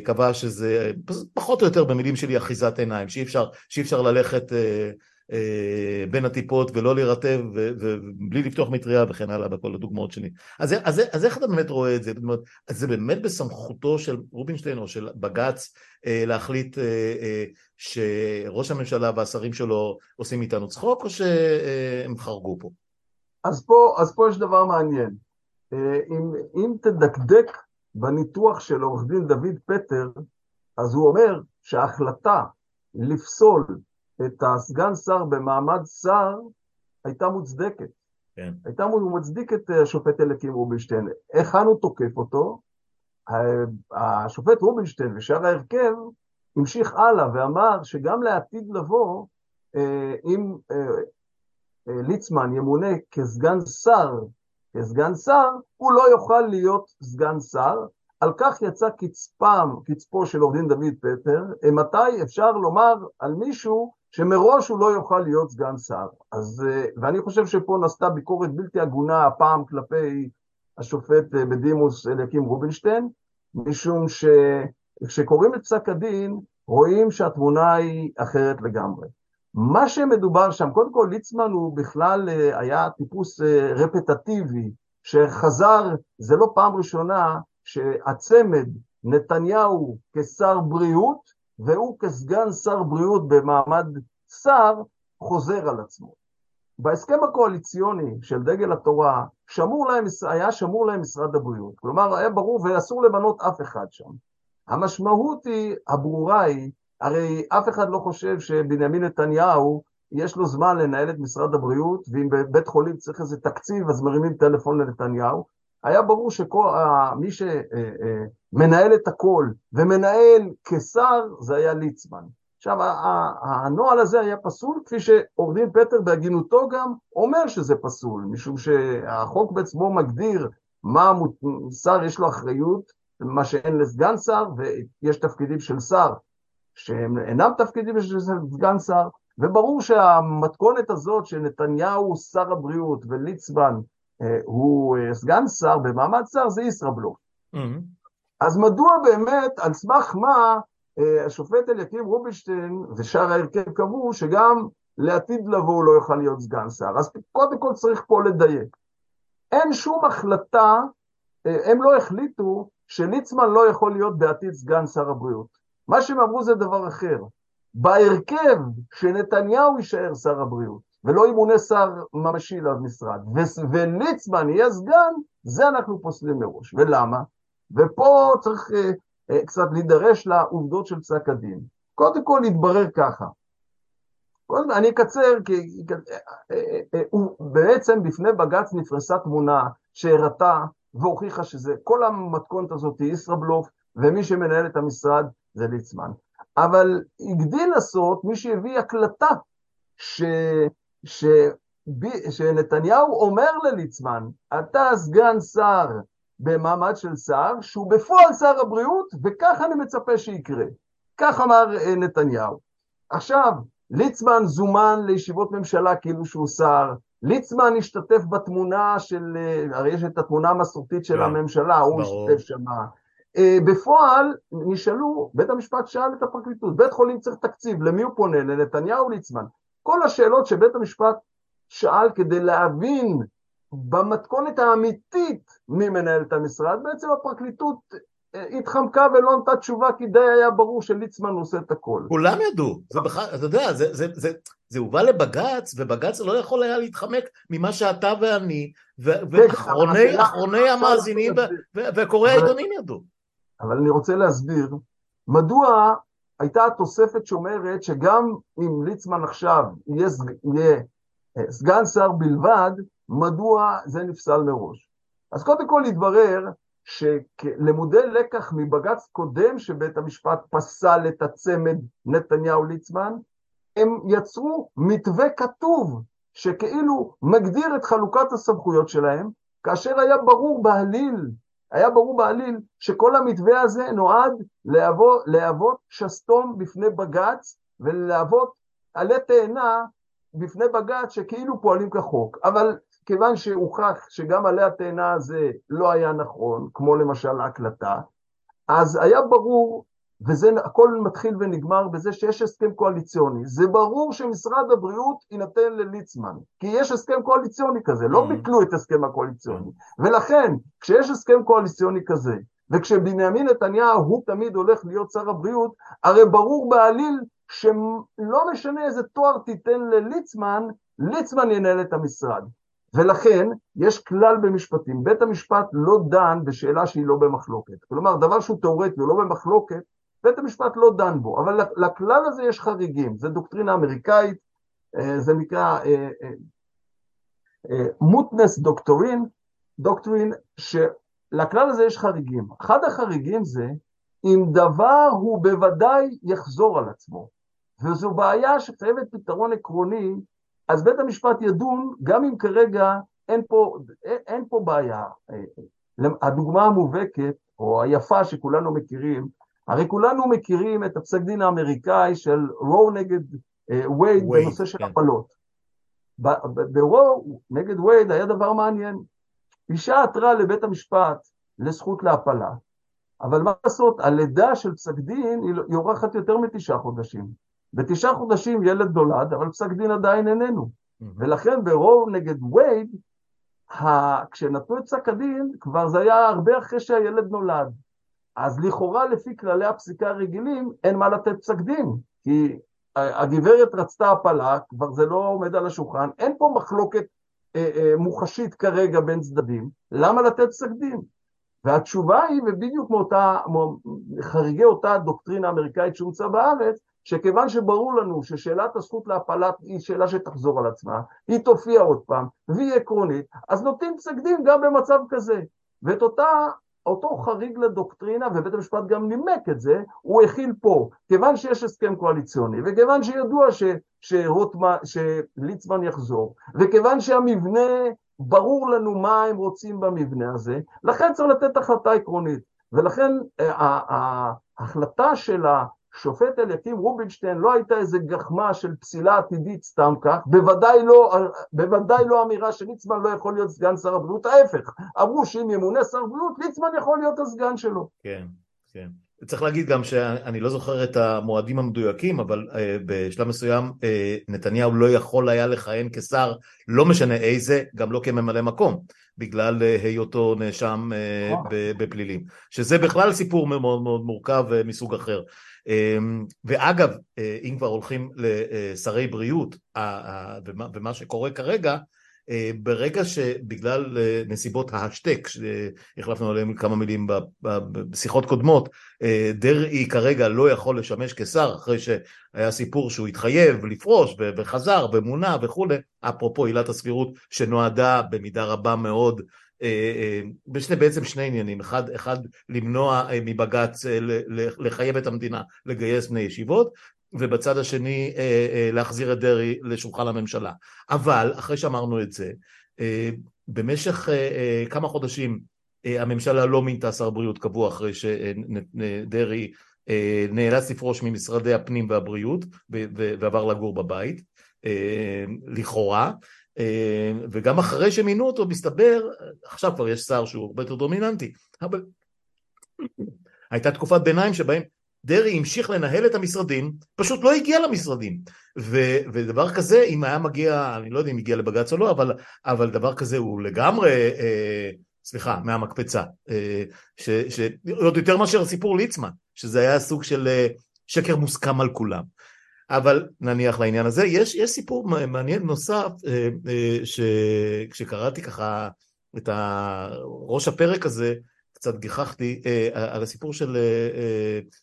קבע שזה פחות או יותר במילים שלי אחיזת עיניים, שאי אפשר, שאי אפשר ללכת אה, בין הטיפות ולא להירטב ובלי לפתוח מטריה וכן הלאה בכל הדוגמאות שלי. אז, אז, אז איך אתה באמת רואה את זה? אומרת, זה באמת בסמכותו של רובינשטיין או של בג"ץ אה, להחליט אה, שראש הממשלה והשרים שלו עושים איתנו צחוק או שהם חרגו פה? אז פה, אז פה יש דבר מעניין. אם, אם תדקדק בניתוח של עורך דין דוד פטר, אז הוא אומר שההחלטה לפסול את הסגן שר במעמד שר הייתה מוצדקת. כן. הייתה מוצדיק את אה, השופט אליקים רובינשטיין. היכן הוא תוקף אותו? השופט רובינשטיין ושאר ההרכב המשיך הלאה ואמר שגם לעתיד לבוא, אה, אם אה, ליצמן ימונה כסגן שר, כסגן שר, הוא לא יוכל להיות סגן שר. על כך יצא קצפם, קצפו של עורך דין דוד פטר, מתי אפשר לומר על מישהו שמראש הוא לא יוכל להיות סגן שר. אז, אה, ואני חושב שפה נעשתה ביקורת בלתי הגונה הפעם כלפי השופט אה, בדימוס אליקים רובינשטיין, משום שכשקוראים את פסק הדין, רואים שהתמונה היא אחרת לגמרי. מה שמדובר שם, קודם כל ליצמן הוא בכלל אה, היה טיפוס רפטטיבי, שחזר, זה לא פעם ראשונה שהצמד נתניהו כשר בריאות והוא כסגן שר בריאות במעמד שר, חוזר על עצמו. בהסכם הקואליציוני של דגל התורה, שמור להם, היה שמור להם משרד הבריאות. כלומר, היה ברור ואסור למנות אף אחד שם. המשמעות היא, הברורה היא, הרי אף אחד לא חושב שבנימין נתניהו, יש לו זמן לנהל את משרד הבריאות, ואם בבית חולים צריך איזה תקציב, אז מרימים טלפון לנתניהו. היה ברור שמי שמנהל את הכל ומנהל כשר זה היה ליצמן. עכשיו, הנוהל הזה היה פסול, כפי שעורך דין פטר בהגינותו גם אומר שזה פסול, משום שהחוק בעצמו מגדיר מה שר יש לו אחריות, מה שאין לסגן שר, ויש תפקידים של שר שהם אינם תפקידים של סגן שר, וברור שהמתכונת הזאת שנתניהו שר הבריאות וליצמן אה, הוא אה, סגן שר במעמד שר, זה ישראבלוף. Mm-hmm. אז מדוע באמת, על סמך מה אה, השופט אליקים רובינשטיין ושאר ההרכב קבעו שגם לעתיד לבוא הוא לא יוכל להיות סגן שר. אז קודם כל צריך פה לדייק. אין שום החלטה, הם לא החליטו שליצמן לא יכול להיות בעתיד סגן שר הבריאות. מה שהם אמרו זה דבר אחר. בהרכב שנתניהו יישאר שר הבריאות, ולא ימונה שר ממשי למשרד, וליצמן יהיה סגן, זה אנחנו פוסלים מראש. ולמה? ופה צריך אה, אה, קצת להידרש לעובדות של פסק הדין. קודם כל התברר ככה, קודם, אני אקצר, כי אה, אה, אה, בעצם בפני בג"ץ נפרסה תמונה שהראתה והוכיחה שזה, כל המתכונת הזאת היא ישראבלוף, ומי שמנהל את המשרד זה ליצמן. אבל הגדיל לעשות מי שהביא הקלטה ש... ש... שנתניהו אומר לליצמן, אתה סגן שר במעמד של שר, שהוא בפועל שר הבריאות, וככה אני מצפה שיקרה. כך אמר אה, נתניהו. עכשיו, ליצמן זומן לישיבות ממשלה כאילו שהוא שר, ליצמן השתתף בתמונה של, אה, הרי יש את התמונה המסורתית של yeah, כן. הממשלה, הוא השתתף שמה. אה, בפועל נשאלו, בית המשפט שאל את הפרקליטות, בית חולים צריך תקציב, למי הוא פונה? לנתניהו ליצמן? כל השאלות שבית המשפט שאל כדי להבין במתכונת האמיתית מי מנהל את המשרד, בעצם הפרקליטות אה, התחמקה ולא נתנה תשובה כי די היה ברור שליצמן עושה את הכל. כולם ידעו, זה בכלל, אתה יודע, זה, זה, זה, זה הובא לבג"ץ, ובג"ץ לא יכול היה להתחמק ממה שאתה ואני, ואחרוני המאזינים וקוראי העיתונים ידעו. אבל אני רוצה להסביר מדוע הייתה תוספת שאומרת שגם אם ליצמן עכשיו יהיה, יהיה אה, סגן שר בלבד, מדוע זה נפסל מראש. אז קודם כל התברר שלמודי לקח מבג"ץ קודם שבית המשפט פסל את הצמד נתניהו-ליצמן, הם יצרו מתווה כתוב שכאילו מגדיר את חלוקת הסמכויות שלהם, כאשר היה ברור בעליל היה ברור בעליל שכל המתווה הזה נועד להוות, להוות שסתום בפני בג"ץ ולהוות עלי תאנה בפני בג"ץ שכאילו פועלים כחוק. אבל כיוון שהוכח שגם עלי התאנה הזה לא היה נכון, כמו למשל ההקלטה, אז היה ברור, וזה הכל מתחיל ונגמר בזה שיש הסכם קואליציוני. זה ברור שמשרד הבריאות יינתן לליצמן, כי יש הסכם קואליציוני כזה, לא mm-hmm. ביטלו את הסכם הקואליציוני. ולכן, כשיש הסכם קואליציוני כזה, וכשבנימין נתניהו הוא תמיד הולך להיות שר הבריאות, הרי ברור בעליל שלא משנה איזה תואר תיתן לליצמן, ליצמן ינהל את המשרד. ולכן יש כלל במשפטים, בית המשפט לא דן בשאלה שהיא לא במחלוקת. כלומר, דבר שהוא תאורטי, הוא לא במחלוקת, בית המשפט לא דן בו, אבל לכלל הזה יש חריגים, זה דוקטרינה אמריקאית, אה, זה נקרא mootness doctrine, doctrine, שלכלל הזה יש חריגים. אחד החריגים זה אם דבר הוא בוודאי יחזור על עצמו, וזו בעיה שחייבת פתרון עקרוני אז בית המשפט ידון גם אם כרגע אין פה, אין פה בעיה. הדוגמה המובהקת, או היפה שכולנו מכירים, הרי כולנו מכירים את הפסק דין האמריקאי של רו נגד וייד uh, בנושא של כן. הפלות. ברו נגד וייד היה דבר מעניין. אישה עתרה לבית המשפט לזכות להפלה, אבל מה לעשות, הלידה של פסק דין היא אורחת יותר מתשעה חודשים. בתשעה חודשים ילד נולד, אבל פסק דין עדיין איננו. ולכן ברוב נגד וייד, כשנתנו את פסק הדין, כבר זה היה הרבה אחרי שהילד נולד. אז לכאורה לפי כללי הפסיקה הרגילים, אין מה לתת פסק דין, כי הגברת רצתה הפלה, כבר זה לא עומד על השולחן, אין פה מחלוקת אה, אה, מוחשית כרגע בין צדדים, למה לתת פסק דין? והתשובה היא, ובדיוק מאותה, חריגי אותה דוקטרינה אמריקאית שהומצאה בארץ, שכיוון שברור לנו ששאלת הזכות להפלה היא שאלה שתחזור על עצמה, היא תופיע עוד פעם, והיא עקרונית, אז נותנים פסק דין גם במצב כזה. ואת אותה, אותו חריג לדוקטרינה, ובית המשפט גם נימק את זה, הוא הכיל פה. כיוון שיש הסכם קואליציוני, וכיוון שידוע ש, שרוטמה, שליצמן יחזור, וכיוון שהמבנה, ברור לנו מה הם רוצים במבנה הזה, לכן צריך לתת החלטה עקרונית. ולכן אה, ההחלטה של. שופט אליקים רובינשטיין לא הייתה איזה גחמה של פסילה עתידית סתם כך, בוודאי לא, בוודאי לא אמירה שליצמן לא יכול להיות סגן שר הבריאות, ההפך, אמרו שאם ימונה שר בריאות, ליצמן יכול להיות הסגן שלו. כן, כן. צריך להגיד גם שאני לא זוכר את המועדים המדויקים, אבל uh, בשלב מסוים uh, נתניהו לא יכול היה לכהן כשר, לא משנה איזה, גם לא כממלא מקום, בגלל uh, היותו נאשם uh, בפלילים, שזה בכלל סיפור מאוד מאוד מורכב uh, מסוג אחר. אמ, ואגב, אה, אם כבר הולכים לשרי בריאות, ומה שקורה כרגע, אה, ברגע שבגלל אה, נסיבות ההשתק, שהחלפנו עליהם כמה מילים בשיחות קודמות, דרעי כרגע לא יכול לשמש כשר אחרי שהיה סיפור שהוא התחייב לפרוש וחזר ומונה וכולי, אפרופו עילת הסבירות שנועדה במידה רבה מאוד אה, אה, בשני, בעצם שני עניינים, אחד, אחד למנוע אה, מבג"ץ לחייב את המדינה לגייס בני ישיבות ובצד השני להחזיר את דרעי לשולחן הממשלה. אבל אחרי שאמרנו את זה, במשך כמה חודשים הממשלה לא מינתה שר בריאות קבוע אחרי שדרעי נאלץ לפרוש ממשרדי הפנים והבריאות ועבר לגור בבית, לכאורה, וגם אחרי שמינו אותו מסתבר, עכשיו כבר יש שר שהוא הרבה יותר דומיננטי, אבל הייתה תקופת ביניים שבהם דרעי המשיך לנהל את המשרדים, פשוט לא הגיע למשרדים. ו, ודבר כזה, אם היה מגיע, אני לא יודע אם הגיע לבג"ץ או לא, אבל, אבל דבר כזה הוא לגמרי, אה, סליחה, מהמקפצה. אה, ש, ש, עוד יותר מאשר סיפור ליצמן, שזה היה סוג של אה, שקר מוסכם על כולם. אבל נניח לעניין הזה. יש, יש סיפור מעניין נוסף, אה, אה, שכשקראתי ככה את ראש הפרק הזה, קצת גיחכתי אה, על הסיפור של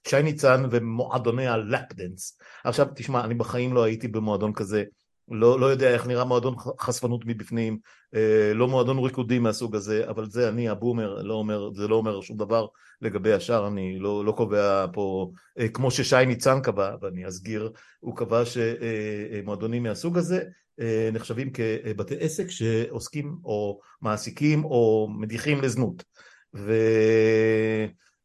שי ניצן ומועדוני הלאפדנס. עכשיו תשמע, אני בחיים לא הייתי במועדון כזה, לא, לא יודע איך נראה מועדון חשפנות מבפנים, אה, לא מועדון ריקודים מהסוג הזה, אבל זה אני הבומר, לא אומר, זה לא אומר שום דבר לגבי השאר, אני לא, לא קובע פה, אה, כמו ששי ניצן קבע, ואני אסגיר, הוא קבע שמועדונים מהסוג הזה אה, נחשבים כבתי עסק שעוסקים או מעסיקים או מדיחים לזנות. ו...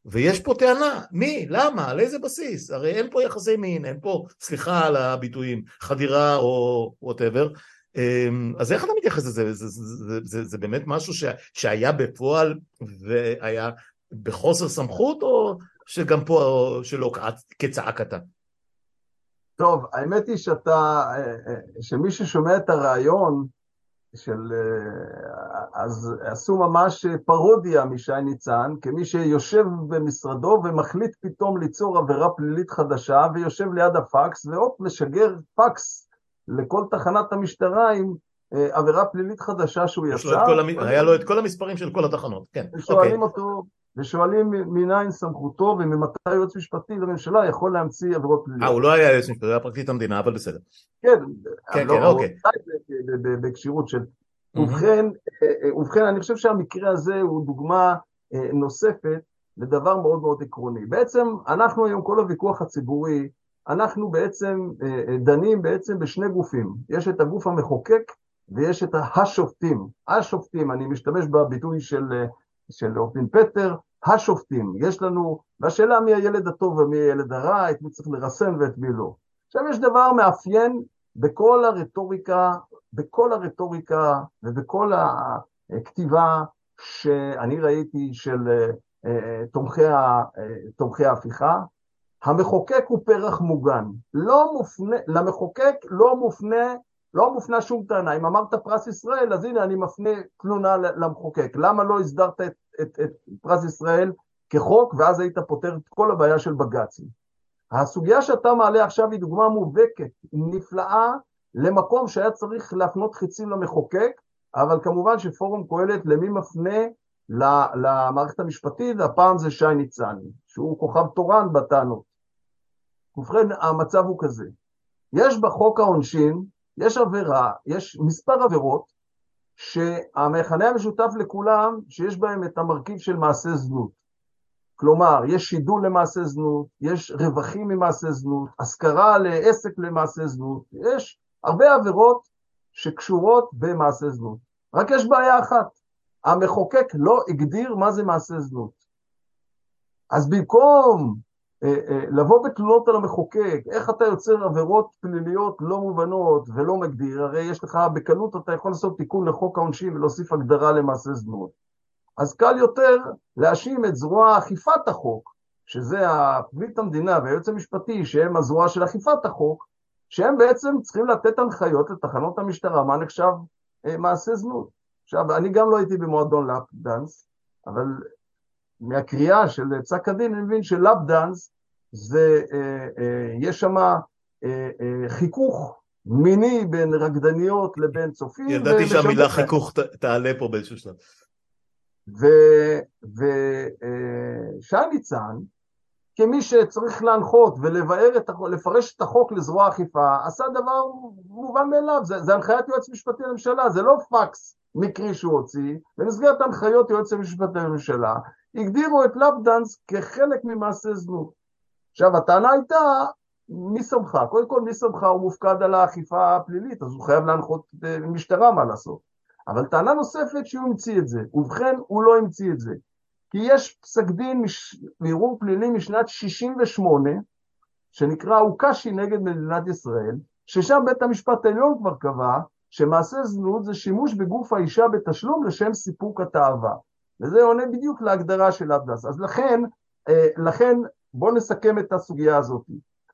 ויש פה טענה, מי, למה, על איזה בסיס? הרי אין פה יחסי מין, אין פה, סליחה על הביטויים, חדירה או וואטאבר, אמ, אז איך אתה מתייחס לזה? זה, זה, זה, זה, זה באמת משהו ש, שהיה בפועל והיה בחוסר סמכות, או שגם פה שלא כצעקתה? טוב, האמת היא שאתה, שמי ששומע את הרעיון של... אז עשו ממש פרודיה משי ניצן, כמי שיושב במשרדו ומחליט פתאום ליצור עבירה פלילית חדשה, ויושב ליד הפקס, והופ, משגר פקס לכל תחנת המשטרה עם עבירה פלילית חדשה שהוא יצר. המ... היה לו את כל המספרים של כל התחנות, כן. ושואלים אוקיי. אותו, ושואלים מניין סמכותו וממתי היועץ משפטי לממשלה יכול להמציא עבירות פליליות. אה, הוא לא היה יועץ משפטי, הוא היה פרקליט המדינה, אבל בסדר. כן, כן, לא, כן, אוקיי. בכשירות של... ובכן, ובכן, אני חושב שהמקרה הזה הוא דוגמה נוספת לדבר מאוד מאוד עקרוני. בעצם, אנחנו היום, כל הוויכוח הציבורי, אנחנו בעצם דנים בעצם בשני גופים. יש את הגוף המחוקק ויש את השופטים. השופטים, אני משתמש בביטוי של של דין פטר, השופטים, יש לנו, והשאלה מי הילד הטוב ומי הילד הרע, את מי צריך לרסן ואת מי לא. עכשיו יש דבר מאפיין בכל הרטוריקה, בכל הרטוריקה ובכל הכתיבה שאני ראיתי של אה, תומכי, תומכי ההפיכה, המחוקק הוא פרח מוגן, לא מופנה, למחוקק לא מופנה לא מופנה שום טענה. אם אמרת פרס ישראל, אז הנה אני מפנה תלונה למחוקק. למה לא הסדרת את, את, את פרס ישראל כחוק, ואז היית פותר את כל הבעיה של בג"צים? הסוגיה שאתה מעלה עכשיו היא דוגמה מובהקת, נפלאה, למקום שהיה צריך להפנות חיצים למחוקק, אבל כמובן שפורום קהלת למי מפנה? למערכת המשפטית, והפעם זה שי ניצן, שהוא כוכב תורן בטענות. ובכן, המצב הוא כזה, יש בחוק העונשין יש עבירה, יש מספר עבירות שהמכנה המשותף לכולם שיש בהם את המרכיב של מעשה זנות. כלומר, יש שידול למעשה זנות, יש רווחים ממעשה זנות, השכרה לעסק למעשה זנות, יש הרבה עבירות שקשורות במעשה זנות. רק יש בעיה אחת, המחוקק לא הגדיר מה זה מעשה זנות. אז במקום אה, אה, לבוא בתלונות על המחוקק, איך אתה יוצר עבירות פליליות לא מובנות ולא מגדיר, הרי יש לך בקלות, אתה יכול לעשות תיקון לחוק העונשין ולהוסיף הגדרה למעשה זנות. אז קל יותר להאשים את זרוע אכיפת החוק, שזה הפרקליט המדינה והיועץ המשפטי, שהם הזרוע של אכיפת החוק, שהם בעצם צריכים לתת הנחיות לתחנות המשטרה, מה נחשב אה, מעשה זנות. עכשיו, אני גם לא הייתי במועדון לאפ דאנס, אבל מהקריאה של פסק הדין אני מבין שלאפ דאנס זה, אה, אה, יש שם אה, אה, חיכוך מיני בין רקדניות לבין צופים. ידעתי שהמילה חיכוך ת, תעלה פה באיזשהו שלב. ושי אה, ניצן, כמי שצריך להנחות ולבאר את לפרש את החוק לזרוע אכיפה, עשה דבר מובן מאליו, זה, זה הנחיית יועץ משפטי לממשלה, זה לא פקס מקרי שהוא הוציא, במסגרת הנחיות יועץ המשפטי לממשלה, הגדירו את לפדנס כחלק ממעשה זנות. עכשיו, הטענה הייתה, מי שמך? קודם כל, מי שמך הוא מופקד על האכיפה הפלילית, אז הוא חייב להנחות אה, משטרה מה לעשות. אבל טענה נוספת שהוא המציא את זה, ובכן, הוא לא המציא את זה. כי יש פסק דין בערעור פלילי משנת 68, שנקרא אוקשי נגד מדינת ישראל, ששם בית המשפט העליון כבר קבע שמעשה זנות זה שימוש בגוף האישה בתשלום לשם סיפוק התאווה. וזה עונה בדיוק להגדרה של אבדס. אז לכן, אה, לכן בואו נסכם את הסוגיה הזאת.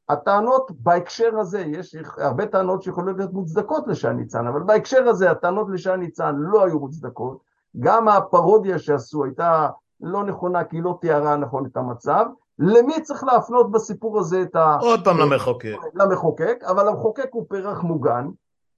הטענות בהקשר הזה, יש הרבה טענות שיכולות להיות מוצדקות לשי ניצן, אבל בהקשר הזה הטענות לשי ניצן לא היו מוצדקות. גם הפרודיה שעשו הייתה לא נכונה כי היא לא תיארה נכון את המצב. למי צריך להפנות בסיפור הזה את ה... עוד פעם למחוקק. למחוקק, אבל המחוקק הוא פרח מוגן,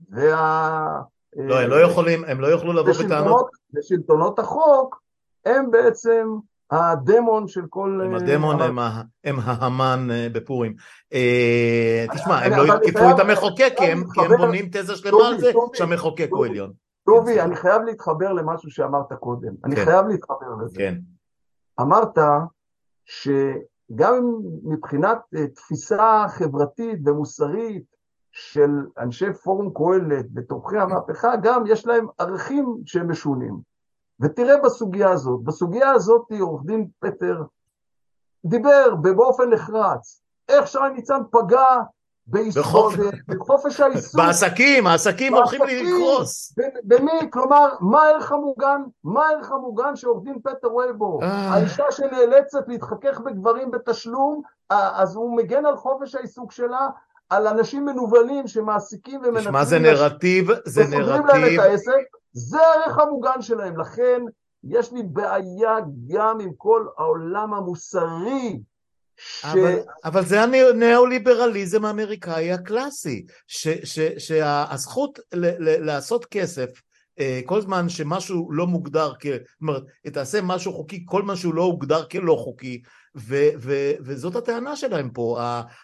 וה... לא, הם לא יכולים, הם לא יוכלו לבוא בטענות. ושלטונות החוק הם בעצם הדמון של כל... הם הדמון, הם, הם ההמן אה, בפורים. אה, תשמע, הם לא יתקפו את המחוקק כי הם בונים תזה שלמה על זה שהמחוקק הוא עליון. טובי, כן, אני חייב להתחבר למשהו שאמרת קודם. אני כן. חייב להתחבר לזה. כן. אמרת שגם מבחינת אה, תפיסה חברתית ומוסרית של אנשי פורום קהלת ותומכי המהפכה, גם יש להם ערכים שהם משונים. ותראה בסוגיה הזאת, בסוגיה הזאת עורך דין פטר דיבר באופן נחרץ, איך שי ניצן פגע בחופש העיסוק. בעסקים, העסקים הולכים לקרוס. במי? כלומר, מה הערך המוגן? מה הערך המוגן שעורך דין פטר וייבור? אה. האישה שנאלצת להתחכך בגברים בתשלום, אז הוא מגן על חופש העיסוק שלה, על אנשים מנוולים שמעסיקים ומנצלים... תשמע, זה נרטיב, זה נרטיב. וסוגרים להם את העסק, זה הערך המוגן שלהם. לכן, יש לי בעיה גם עם כל העולם המוסרי ש... אבל, אבל זה הניאו-ליברליזם האמריקאי הקלאסי, ש, ש, שהזכות ל, ל, לעשות כסף אה, כל זמן שמשהו לא מוגדר, כ... זאת אומרת, תעשה משהו חוקי כל מה שהוא לא הוגדר כלא חוקי, ו, ו, וזאת הטענה שלהם פה,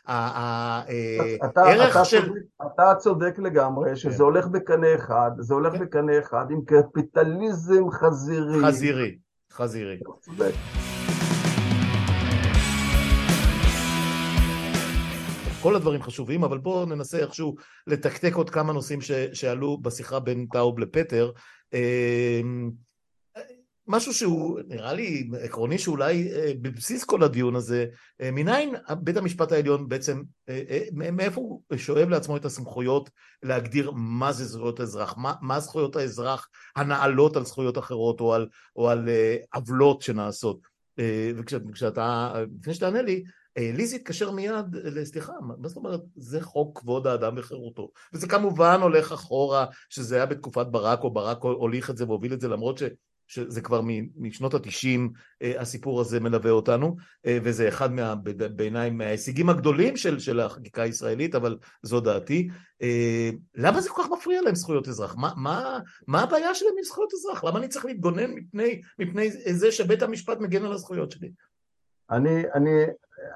הערך של... אתה צודק לגמרי שזה כן. הולך בקנה אחד, זה הולך כן. בקנה אחד עם קפיטליזם חזירי. חזירי, חזירי. כל הדברים חשובים, אבל בואו ננסה איכשהו לתקתק עוד כמה נושאים ש, שעלו בשיחה בין טאוב לפטר. אמ, משהו שהוא נראה לי עקרוני שאולי אה, בבסיס כל הדיון הזה, אה, מניין בית המשפט העליון בעצם, אה, מאיפה הוא שואב לעצמו את הסמכויות להגדיר מה זה זכויות האזרח, מה, מה זכויות האזרח הנעלות על זכויות אחרות או על, או על עוולות שנעשות. וכשאתה, לפני שתענה לי, ליז התקשר מיד, סליחה, מה זאת אומרת, זה חוק כבוד האדם וחירותו. וזה כמובן הולך אחורה, שזה היה בתקופת ברק, או ברק הוליך את זה והוביל את זה, למרות ש... שזה כבר משנות התשעים אה, הסיפור הזה מלווה אותנו אה, וזה אחד מה, בעיניי מההישגים הגדולים של, של החקיקה הישראלית אבל זו דעתי אה, למה זה כל כך מפריע להם זכויות אזרח? מה, מה, מה הבעיה שלהם עם זכויות אזרח? למה אני צריך להתגונן מפני, מפני זה שבית המשפט מגן על הזכויות שלי? אני, אני,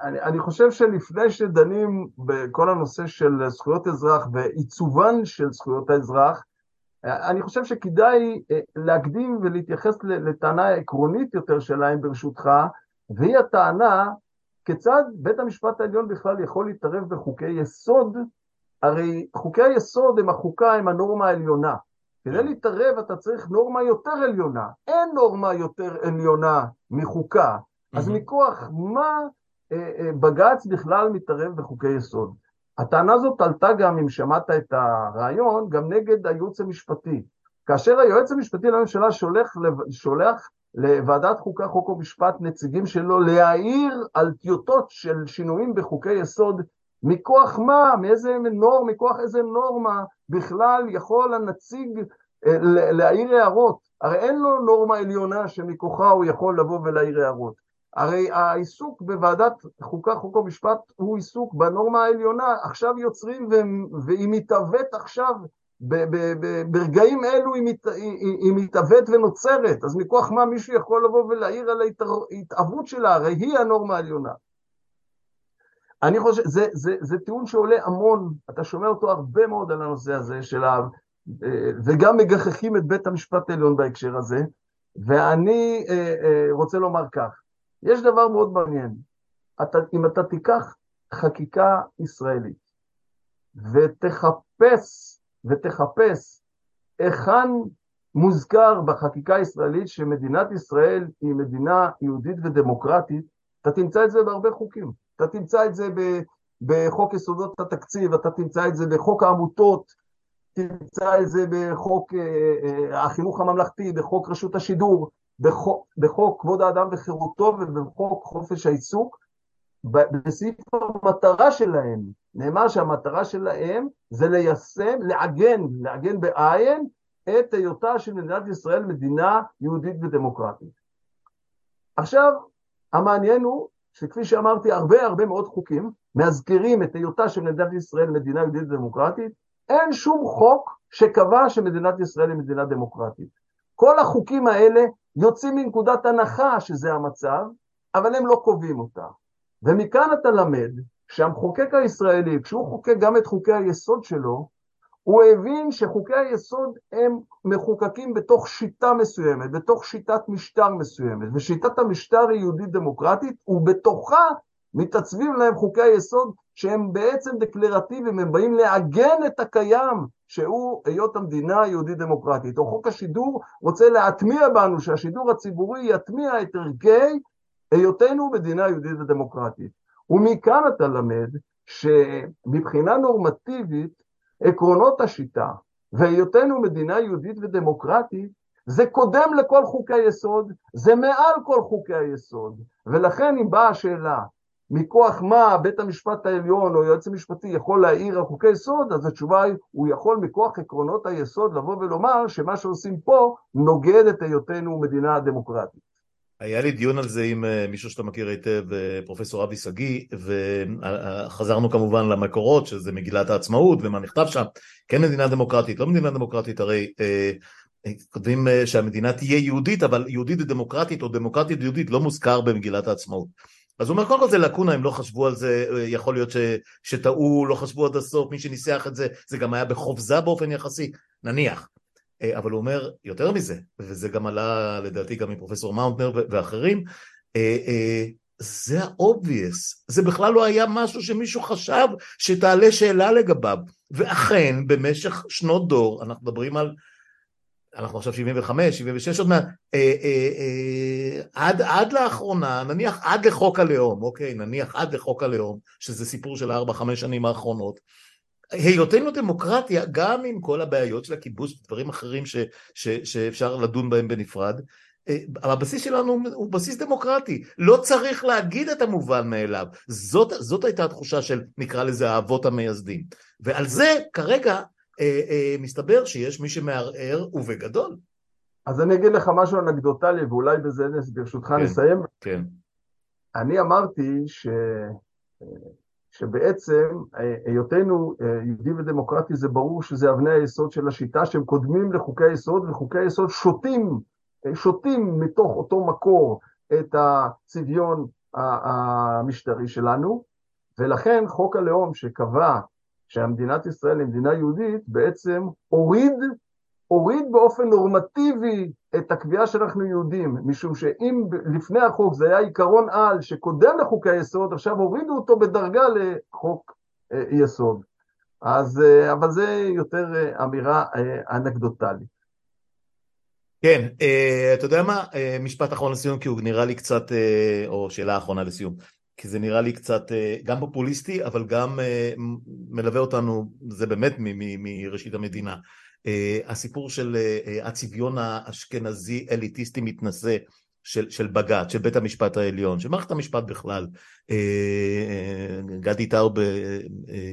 אני, אני חושב שלפני שדנים בכל הנושא של זכויות אזרח ועיצובן של זכויות האזרח, אני חושב שכדאי אה, להקדים ולהתייחס לטענה העקרונית יותר שלהם ברשותך, והיא הטענה כיצד בית המשפט העליון בכלל יכול להתערב בחוקי יסוד, הרי חוקי היסוד הם החוקה, הם הנורמה העליונה. כדי להתערב אתה צריך נורמה יותר עליונה, אין נורמה יותר עליונה מחוקה, אז מכוח מה בג"ץ בכלל מתערב בחוקי יסוד? הטענה הזאת עלתה גם, אם שמעת את הרעיון, גם נגד הייעוץ המשפטי. כאשר היועץ המשפטי לממשלה שולח, שולח לוועדת חוקה, חוק ומשפט נציגים שלו להעיר על טיוטות של שינויים בחוקי יסוד, מכוח מה, מאיזה נורמה, מכוח איזה נורמה בכלל יכול הנציג אה, להעיר הערות. הרי אין לו נורמה עליונה שמכוחה הוא יכול לבוא ולהעיר הערות. הרי העיסוק בוועדת חוקה, חוק ומשפט הוא עיסוק בנורמה העליונה, עכשיו יוצרים והיא מתהוות עכשיו, ברגעים אלו היא, מת, היא, היא מתהוות ונוצרת, אז מכוח מה מישהו יכול לבוא ולהעיר על ההתהוות שלה, הרי היא הנורמה העליונה. אני חושב, זה, זה, זה טיעון שעולה המון, אתה שומע אותו הרבה מאוד על הנושא הזה של ה... וגם מגחכים את בית המשפט העליון בהקשר הזה, ואני אה, אה, רוצה לומר כך, יש דבר מאוד מעניין. אתה, אם אתה תיקח חקיקה ישראלית ותחפש, ותחפש היכן מוזכר בחקיקה הישראלית שמדינת ישראל היא מדינה יהודית ודמוקרטית, אתה תמצא את זה בהרבה חוקים. אתה תמצא את זה בחוק יסודות התקציב, אתה תמצא את זה בחוק העמותות, תמצא את זה בחוק אה, אה, החינוך הממלכתי, בחוק רשות השידור, בחוק, בחוק כבוד האדם וחירותו ובחוק חופש העיסוק, בסעיף המטרה שלהם, נאמר שהמטרה שלהם זה ליישם, לעגן, לעגן בעין, את היותה של מדינת ישראל מדינה יהודית ודמוקרטית. עכשיו, המעניין הוא שכפי שאמרתי, הרבה הרבה מאוד חוקים מזכירים את היותה של מדינת ישראל מדינה יהודית ודמוקרטית, אין שום חוק שקבע שמדינת ישראל היא מדינה דמוקרטית. כל החוקים האלה יוצאים מנקודת הנחה שזה המצב, אבל הם לא קובעים אותה. ומכאן אתה למד שהמחוקק הישראלי, כשהוא חוקק גם את חוקי היסוד שלו, הוא הבין שחוקי היסוד הם מחוקקים בתוך שיטה מסוימת, בתוך שיטת משטר מסוימת, ושיטת המשטר היא יהודית דמוקרטית, ובתוכה מתעצבים להם חוקי היסוד שהם בעצם דקלרטיביים, הם באים לעגן את הקיים, שהוא היות המדינה היהודית דמוקרטית. או חוק השידור רוצה להטמיע בנו שהשידור הציבורי יטמיע את ערכי היותנו מדינה יהודית ודמוקרטית. ומכאן אתה למד שמבחינה נורמטיבית עקרונות השיטה והיותנו מדינה יהודית ודמוקרטית זה קודם לכל חוקי היסוד, זה מעל כל חוקי היסוד, ולכן אם באה השאלה מכוח מה בית המשפט העליון או היועץ המשפטי יכול להעיר על חוקי יסוד, אז התשובה היא, הוא יכול מכוח עקרונות היסוד לבוא ולומר שמה שעושים פה נוגד את היותנו מדינה דמוקרטית. היה לי דיון על זה עם אה, מישהו שאתה מכיר היטב, אה, פרופסור אבי שגיא, וחזרנו כמובן למקורות, שזה מגילת העצמאות ומה נכתב שם. כן מדינה דמוקרטית, לא מדינה דמוקרטית, הרי אה, כותבים שהמדינה תהיה יהודית, אבל יהודית ודמוקרטית או דמוקרטית ויהודית לא מוזכר במגילת העצמאות. אז הוא אומר, קודם כל זה לקונה, הם לא חשבו על זה, יכול להיות ש, שטעו, לא חשבו עד הסוף, מי שניסח את זה, זה גם היה בחופזה באופן יחסי, נניח. אה, אבל הוא אומר, יותר מזה, וזה גם עלה לדעתי גם מפרופסור מאונטנר ואחרים, אה, אה, זה ה-obvious, זה בכלל לא היה משהו שמישהו חשב שתעלה שאלה לגביו, ואכן במשך שנות דור, אנחנו מדברים על אנחנו עכשיו 75, 76 עוד מעט, אה, אה, אה, עד, עד לאחרונה, נניח עד לחוק הלאום, אוקיי, נניח עד לחוק הלאום, שזה סיפור של 4-5 שנים האחרונות, היותנו דמוקרטיה, גם עם כל הבעיות של הכיבוש ודברים אחרים ש, ש, שאפשר לדון בהם בנפרד, אה, הבסיס שלנו הוא בסיס דמוקרטי, לא צריך להגיד את המובן מאליו, זאת, זאת הייתה התחושה של נקרא לזה האבות המייסדים, ועל זה כרגע אה, אה, מסתבר שיש מי שמערער ובגדול. אז אני אגיד לך משהו אנקדוטלי ואולי בזה ברשותך כן, נסיים. כן. אני אמרתי ש... שבעצם אה, היותנו יהודי ודמוקרטי זה ברור שזה אבני היסוד של השיטה שהם קודמים לחוקי היסוד וחוקי היסוד שותים, שותים מתוך אותו מקור את הצביון המשטרי שלנו ולכן חוק הלאום שקבע שהמדינת ישראל היא מדינה יהודית, בעצם הוריד, הוריד באופן נורמטיבי את הקביעה שאנחנו יהודים, משום שאם לפני החוק זה היה עיקרון על שקודם לחוקי היסוד, עכשיו הורידו אותו בדרגה לחוק אה, יסוד. אז, אה, אבל זה יותר אה, אמירה אנקדוטלית. כן, אתה יודע מה? משפט אחרון לסיום, כי הוא נראה לי קצת, או שאלה אחרונה לסיום. כי זה נראה לי קצת אה, גם פופוליסטי, אבל גם אה, מלווה אותנו, זה באמת מראשית המדינה. אה, הסיפור של הצביון האשכנזי אליטיסטי מתנשא של, של בג"ץ, של בית המשפט העליון, של מערכת המשפט בכלל. גדי טאוב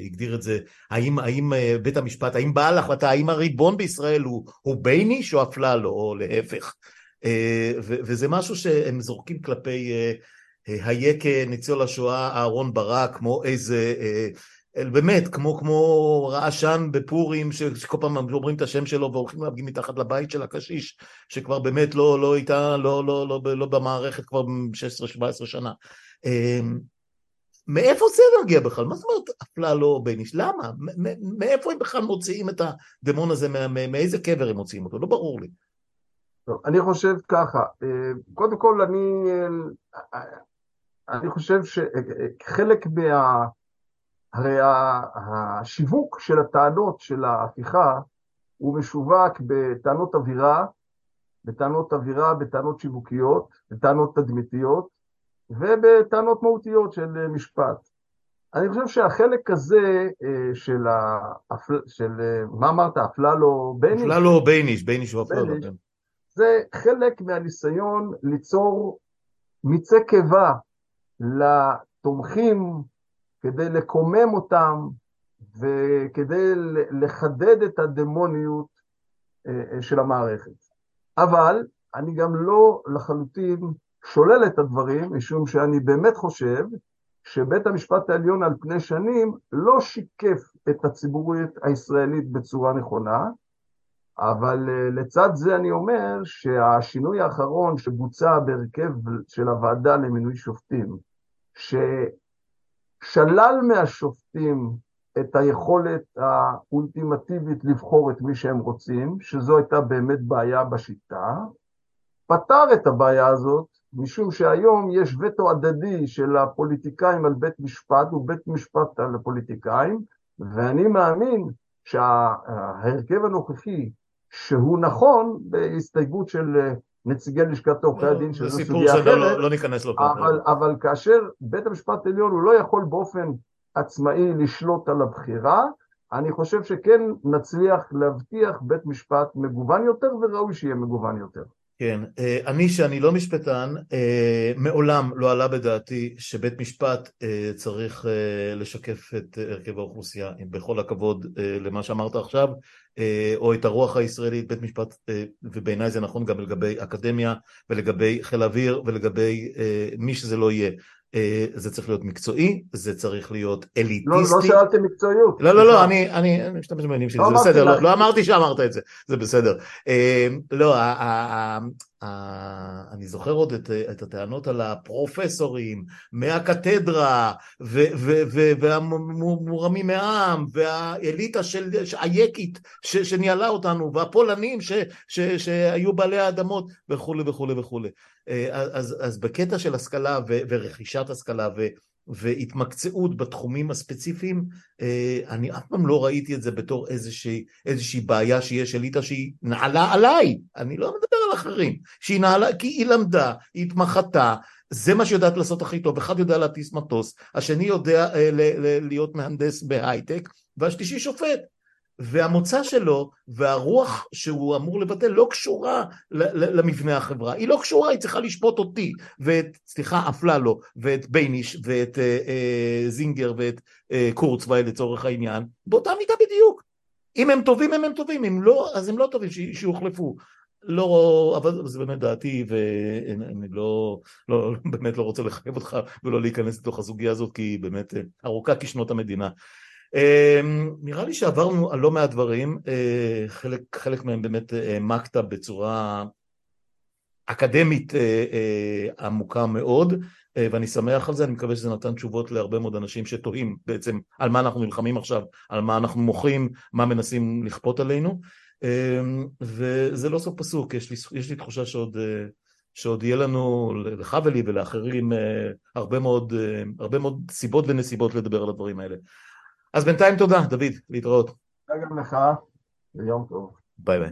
הגדיר את זה, האם, האם בית המשפט, האם בעל החלטה, האם הריבון בישראל הוא, הוא בייניש או אפללו, או להפך. וזה משהו שהם זורקים כלפי היה כניצול השואה אהרון ברק, כמו איזה, אה, באמת, כמו, כמו רעשן בפורים, שכל פעם אומרים את השם שלו והולכים להפגין מתחת לבית של הקשיש, שכבר באמת לא, לא איתה, לא, לא, לא, לא, לא במערכת כבר 16-17 שנה. אה, מאיפה זה מגיע בכלל? מה זאת אומרת אפללו בייניש? למה? מאיפה הם בכלל מוציאים את הדמון הזה? מאיזה קבר הם מוציאים אותו? לא ברור לי. טוב, אני חושב ככה, אה, קודם כל אני, אני חושב שחלק מה... הרי השיווק של הטענות של ההפיכה הוא משווק בטענות אווירה, בטענות אווירה, בטענות שיווקיות, בטענות תדמיתיות ובטענות מהותיות של משפט. אני חושב שהחלק הזה אה, של, האפל... של אה, מה אמרת, אפללו בייניש? אפללו בייניש, בייניש הוא אפללו. כן. זה חלק מהניסיון ליצור מיצי קיבה לתומכים כדי לקומם אותם וכדי לחדד את הדמוניות אה, אה, של המערכת. אבל אני גם לא לחלוטין שולל את הדברים, משום שאני באמת חושב שבית המשפט העליון על פני שנים לא שיקף את הציבוריות הישראלית בצורה נכונה, אבל אה, לצד זה אני אומר שהשינוי האחרון שבוצע בהרכב של הוועדה למינוי שופטים, ששלל מהשופטים את היכולת האולטימטיבית לבחור את מי שהם רוצים, שזו הייתה באמת בעיה בשיטה, פתר את הבעיה הזאת, משום שהיום יש וטו הדדי של הפוליטיקאים על בית משפט ובית משפט על הפוליטיקאים, ואני מאמין שההרכב הנוכחי, שהוא נכון בהסתייגות של נציגי לשכת עורכי לא, הדין, שזו סוגיה אחרת, לא, לא ניכנס לו אבל, אבל כאשר בית המשפט העליון הוא לא יכול באופן עצמאי לשלוט על הבחירה, אני חושב שכן נצליח להבטיח בית משפט מגוון יותר וראוי שיהיה מגוון יותר. כן, אה, אני שאני לא משפטן, אה, מעולם לא עלה בדעתי שבית משפט אה, צריך לשקף את הרכב האוכלוסייה, בכל הכבוד למה שאמרת עכשיו, או את הרוח הישראלית, בית משפט, ובעיניי זה נכון גם לגבי אקדמיה ולגבי חיל האוויר ולגבי מי שזה לא יהיה. אה, זה צריך להיות מקצועי, זה צריך להיות אליטיסטי. לא, לא שאלתי מקצועיות. לא, לא, לא, אני, אני, אני משתמש במילים שלי, לא זה בסדר, לא, לא אמרתי שאמרת את זה, זה בסדר. אה, לא, אני זוכר עוד את, את הטענות על הפרופסורים מהקתדרה והמורמים מהעם והאליטה של הייקית שניהלה אותנו והפולנים ש, ש, שהיו בעלי האדמות וכולי וכולי וכולי. אז, אז בקטע של השכלה ו, ורכישת השכלה ו, והתמקצעות בתחומים הספציפיים, אני אף פעם לא ראיתי את זה בתור איזושהי, איזושהי בעיה שיש אליטה שהיא נעלה עליי, אני לא מדבר על אחרים, שהיא נעלה, כי היא למדה, היא התמחתה, זה מה שיודעת לעשות הכי טוב, אחד יודע להטיס מטוס, השני יודע אה, ל- ל- להיות מהנדס בהייטק, והשלישי שופט. והמוצא שלו והרוח שהוא אמור לבטא לא קשורה למבנה החברה, היא לא קשורה, היא צריכה לשפוט אותי ואת, סליחה, אפללו ואת בייניש ואת אה, אה, זינגר ואת אה, קורצווייל לצורך העניין, באותה מידה בדיוק. אם הם טובים הם הם טובים, אם לא אז הם לא טובים, שיוחלפו. לא, אבל זה באמת דעתי ואני לא, לא, באמת לא רוצה לחייב אותך ולא להיכנס לתוך הסוגיה הזאת כי היא באמת אה, ארוכה כשנות המדינה. אמ, נראה לי שעברנו על לא מעט דברים, אה, חלק, חלק מהם באמת אה, העמקת בצורה אקדמית אה, עמוקה מאוד ואני שמח על זה, אני מקווה שזה נתן תשובות להרבה מאוד אנשים שתוהים בעצם על מה אנחנו נלחמים עכשיו, על מה אנחנו מוחים, מה מנסים לכפות עלינו אמ, וזה לא סוף פסוק, יש לי, יש לי תחושה שעוד, שעוד יהיה לנו, לך ולי ולאחרים, הרבה מאוד, הרבה מאוד סיבות ונסיבות לדבר על הדברים האלה. אז בינתיים תודה, דוד, להתראות. תודה גם לך, ויום טוב. ביי ביי.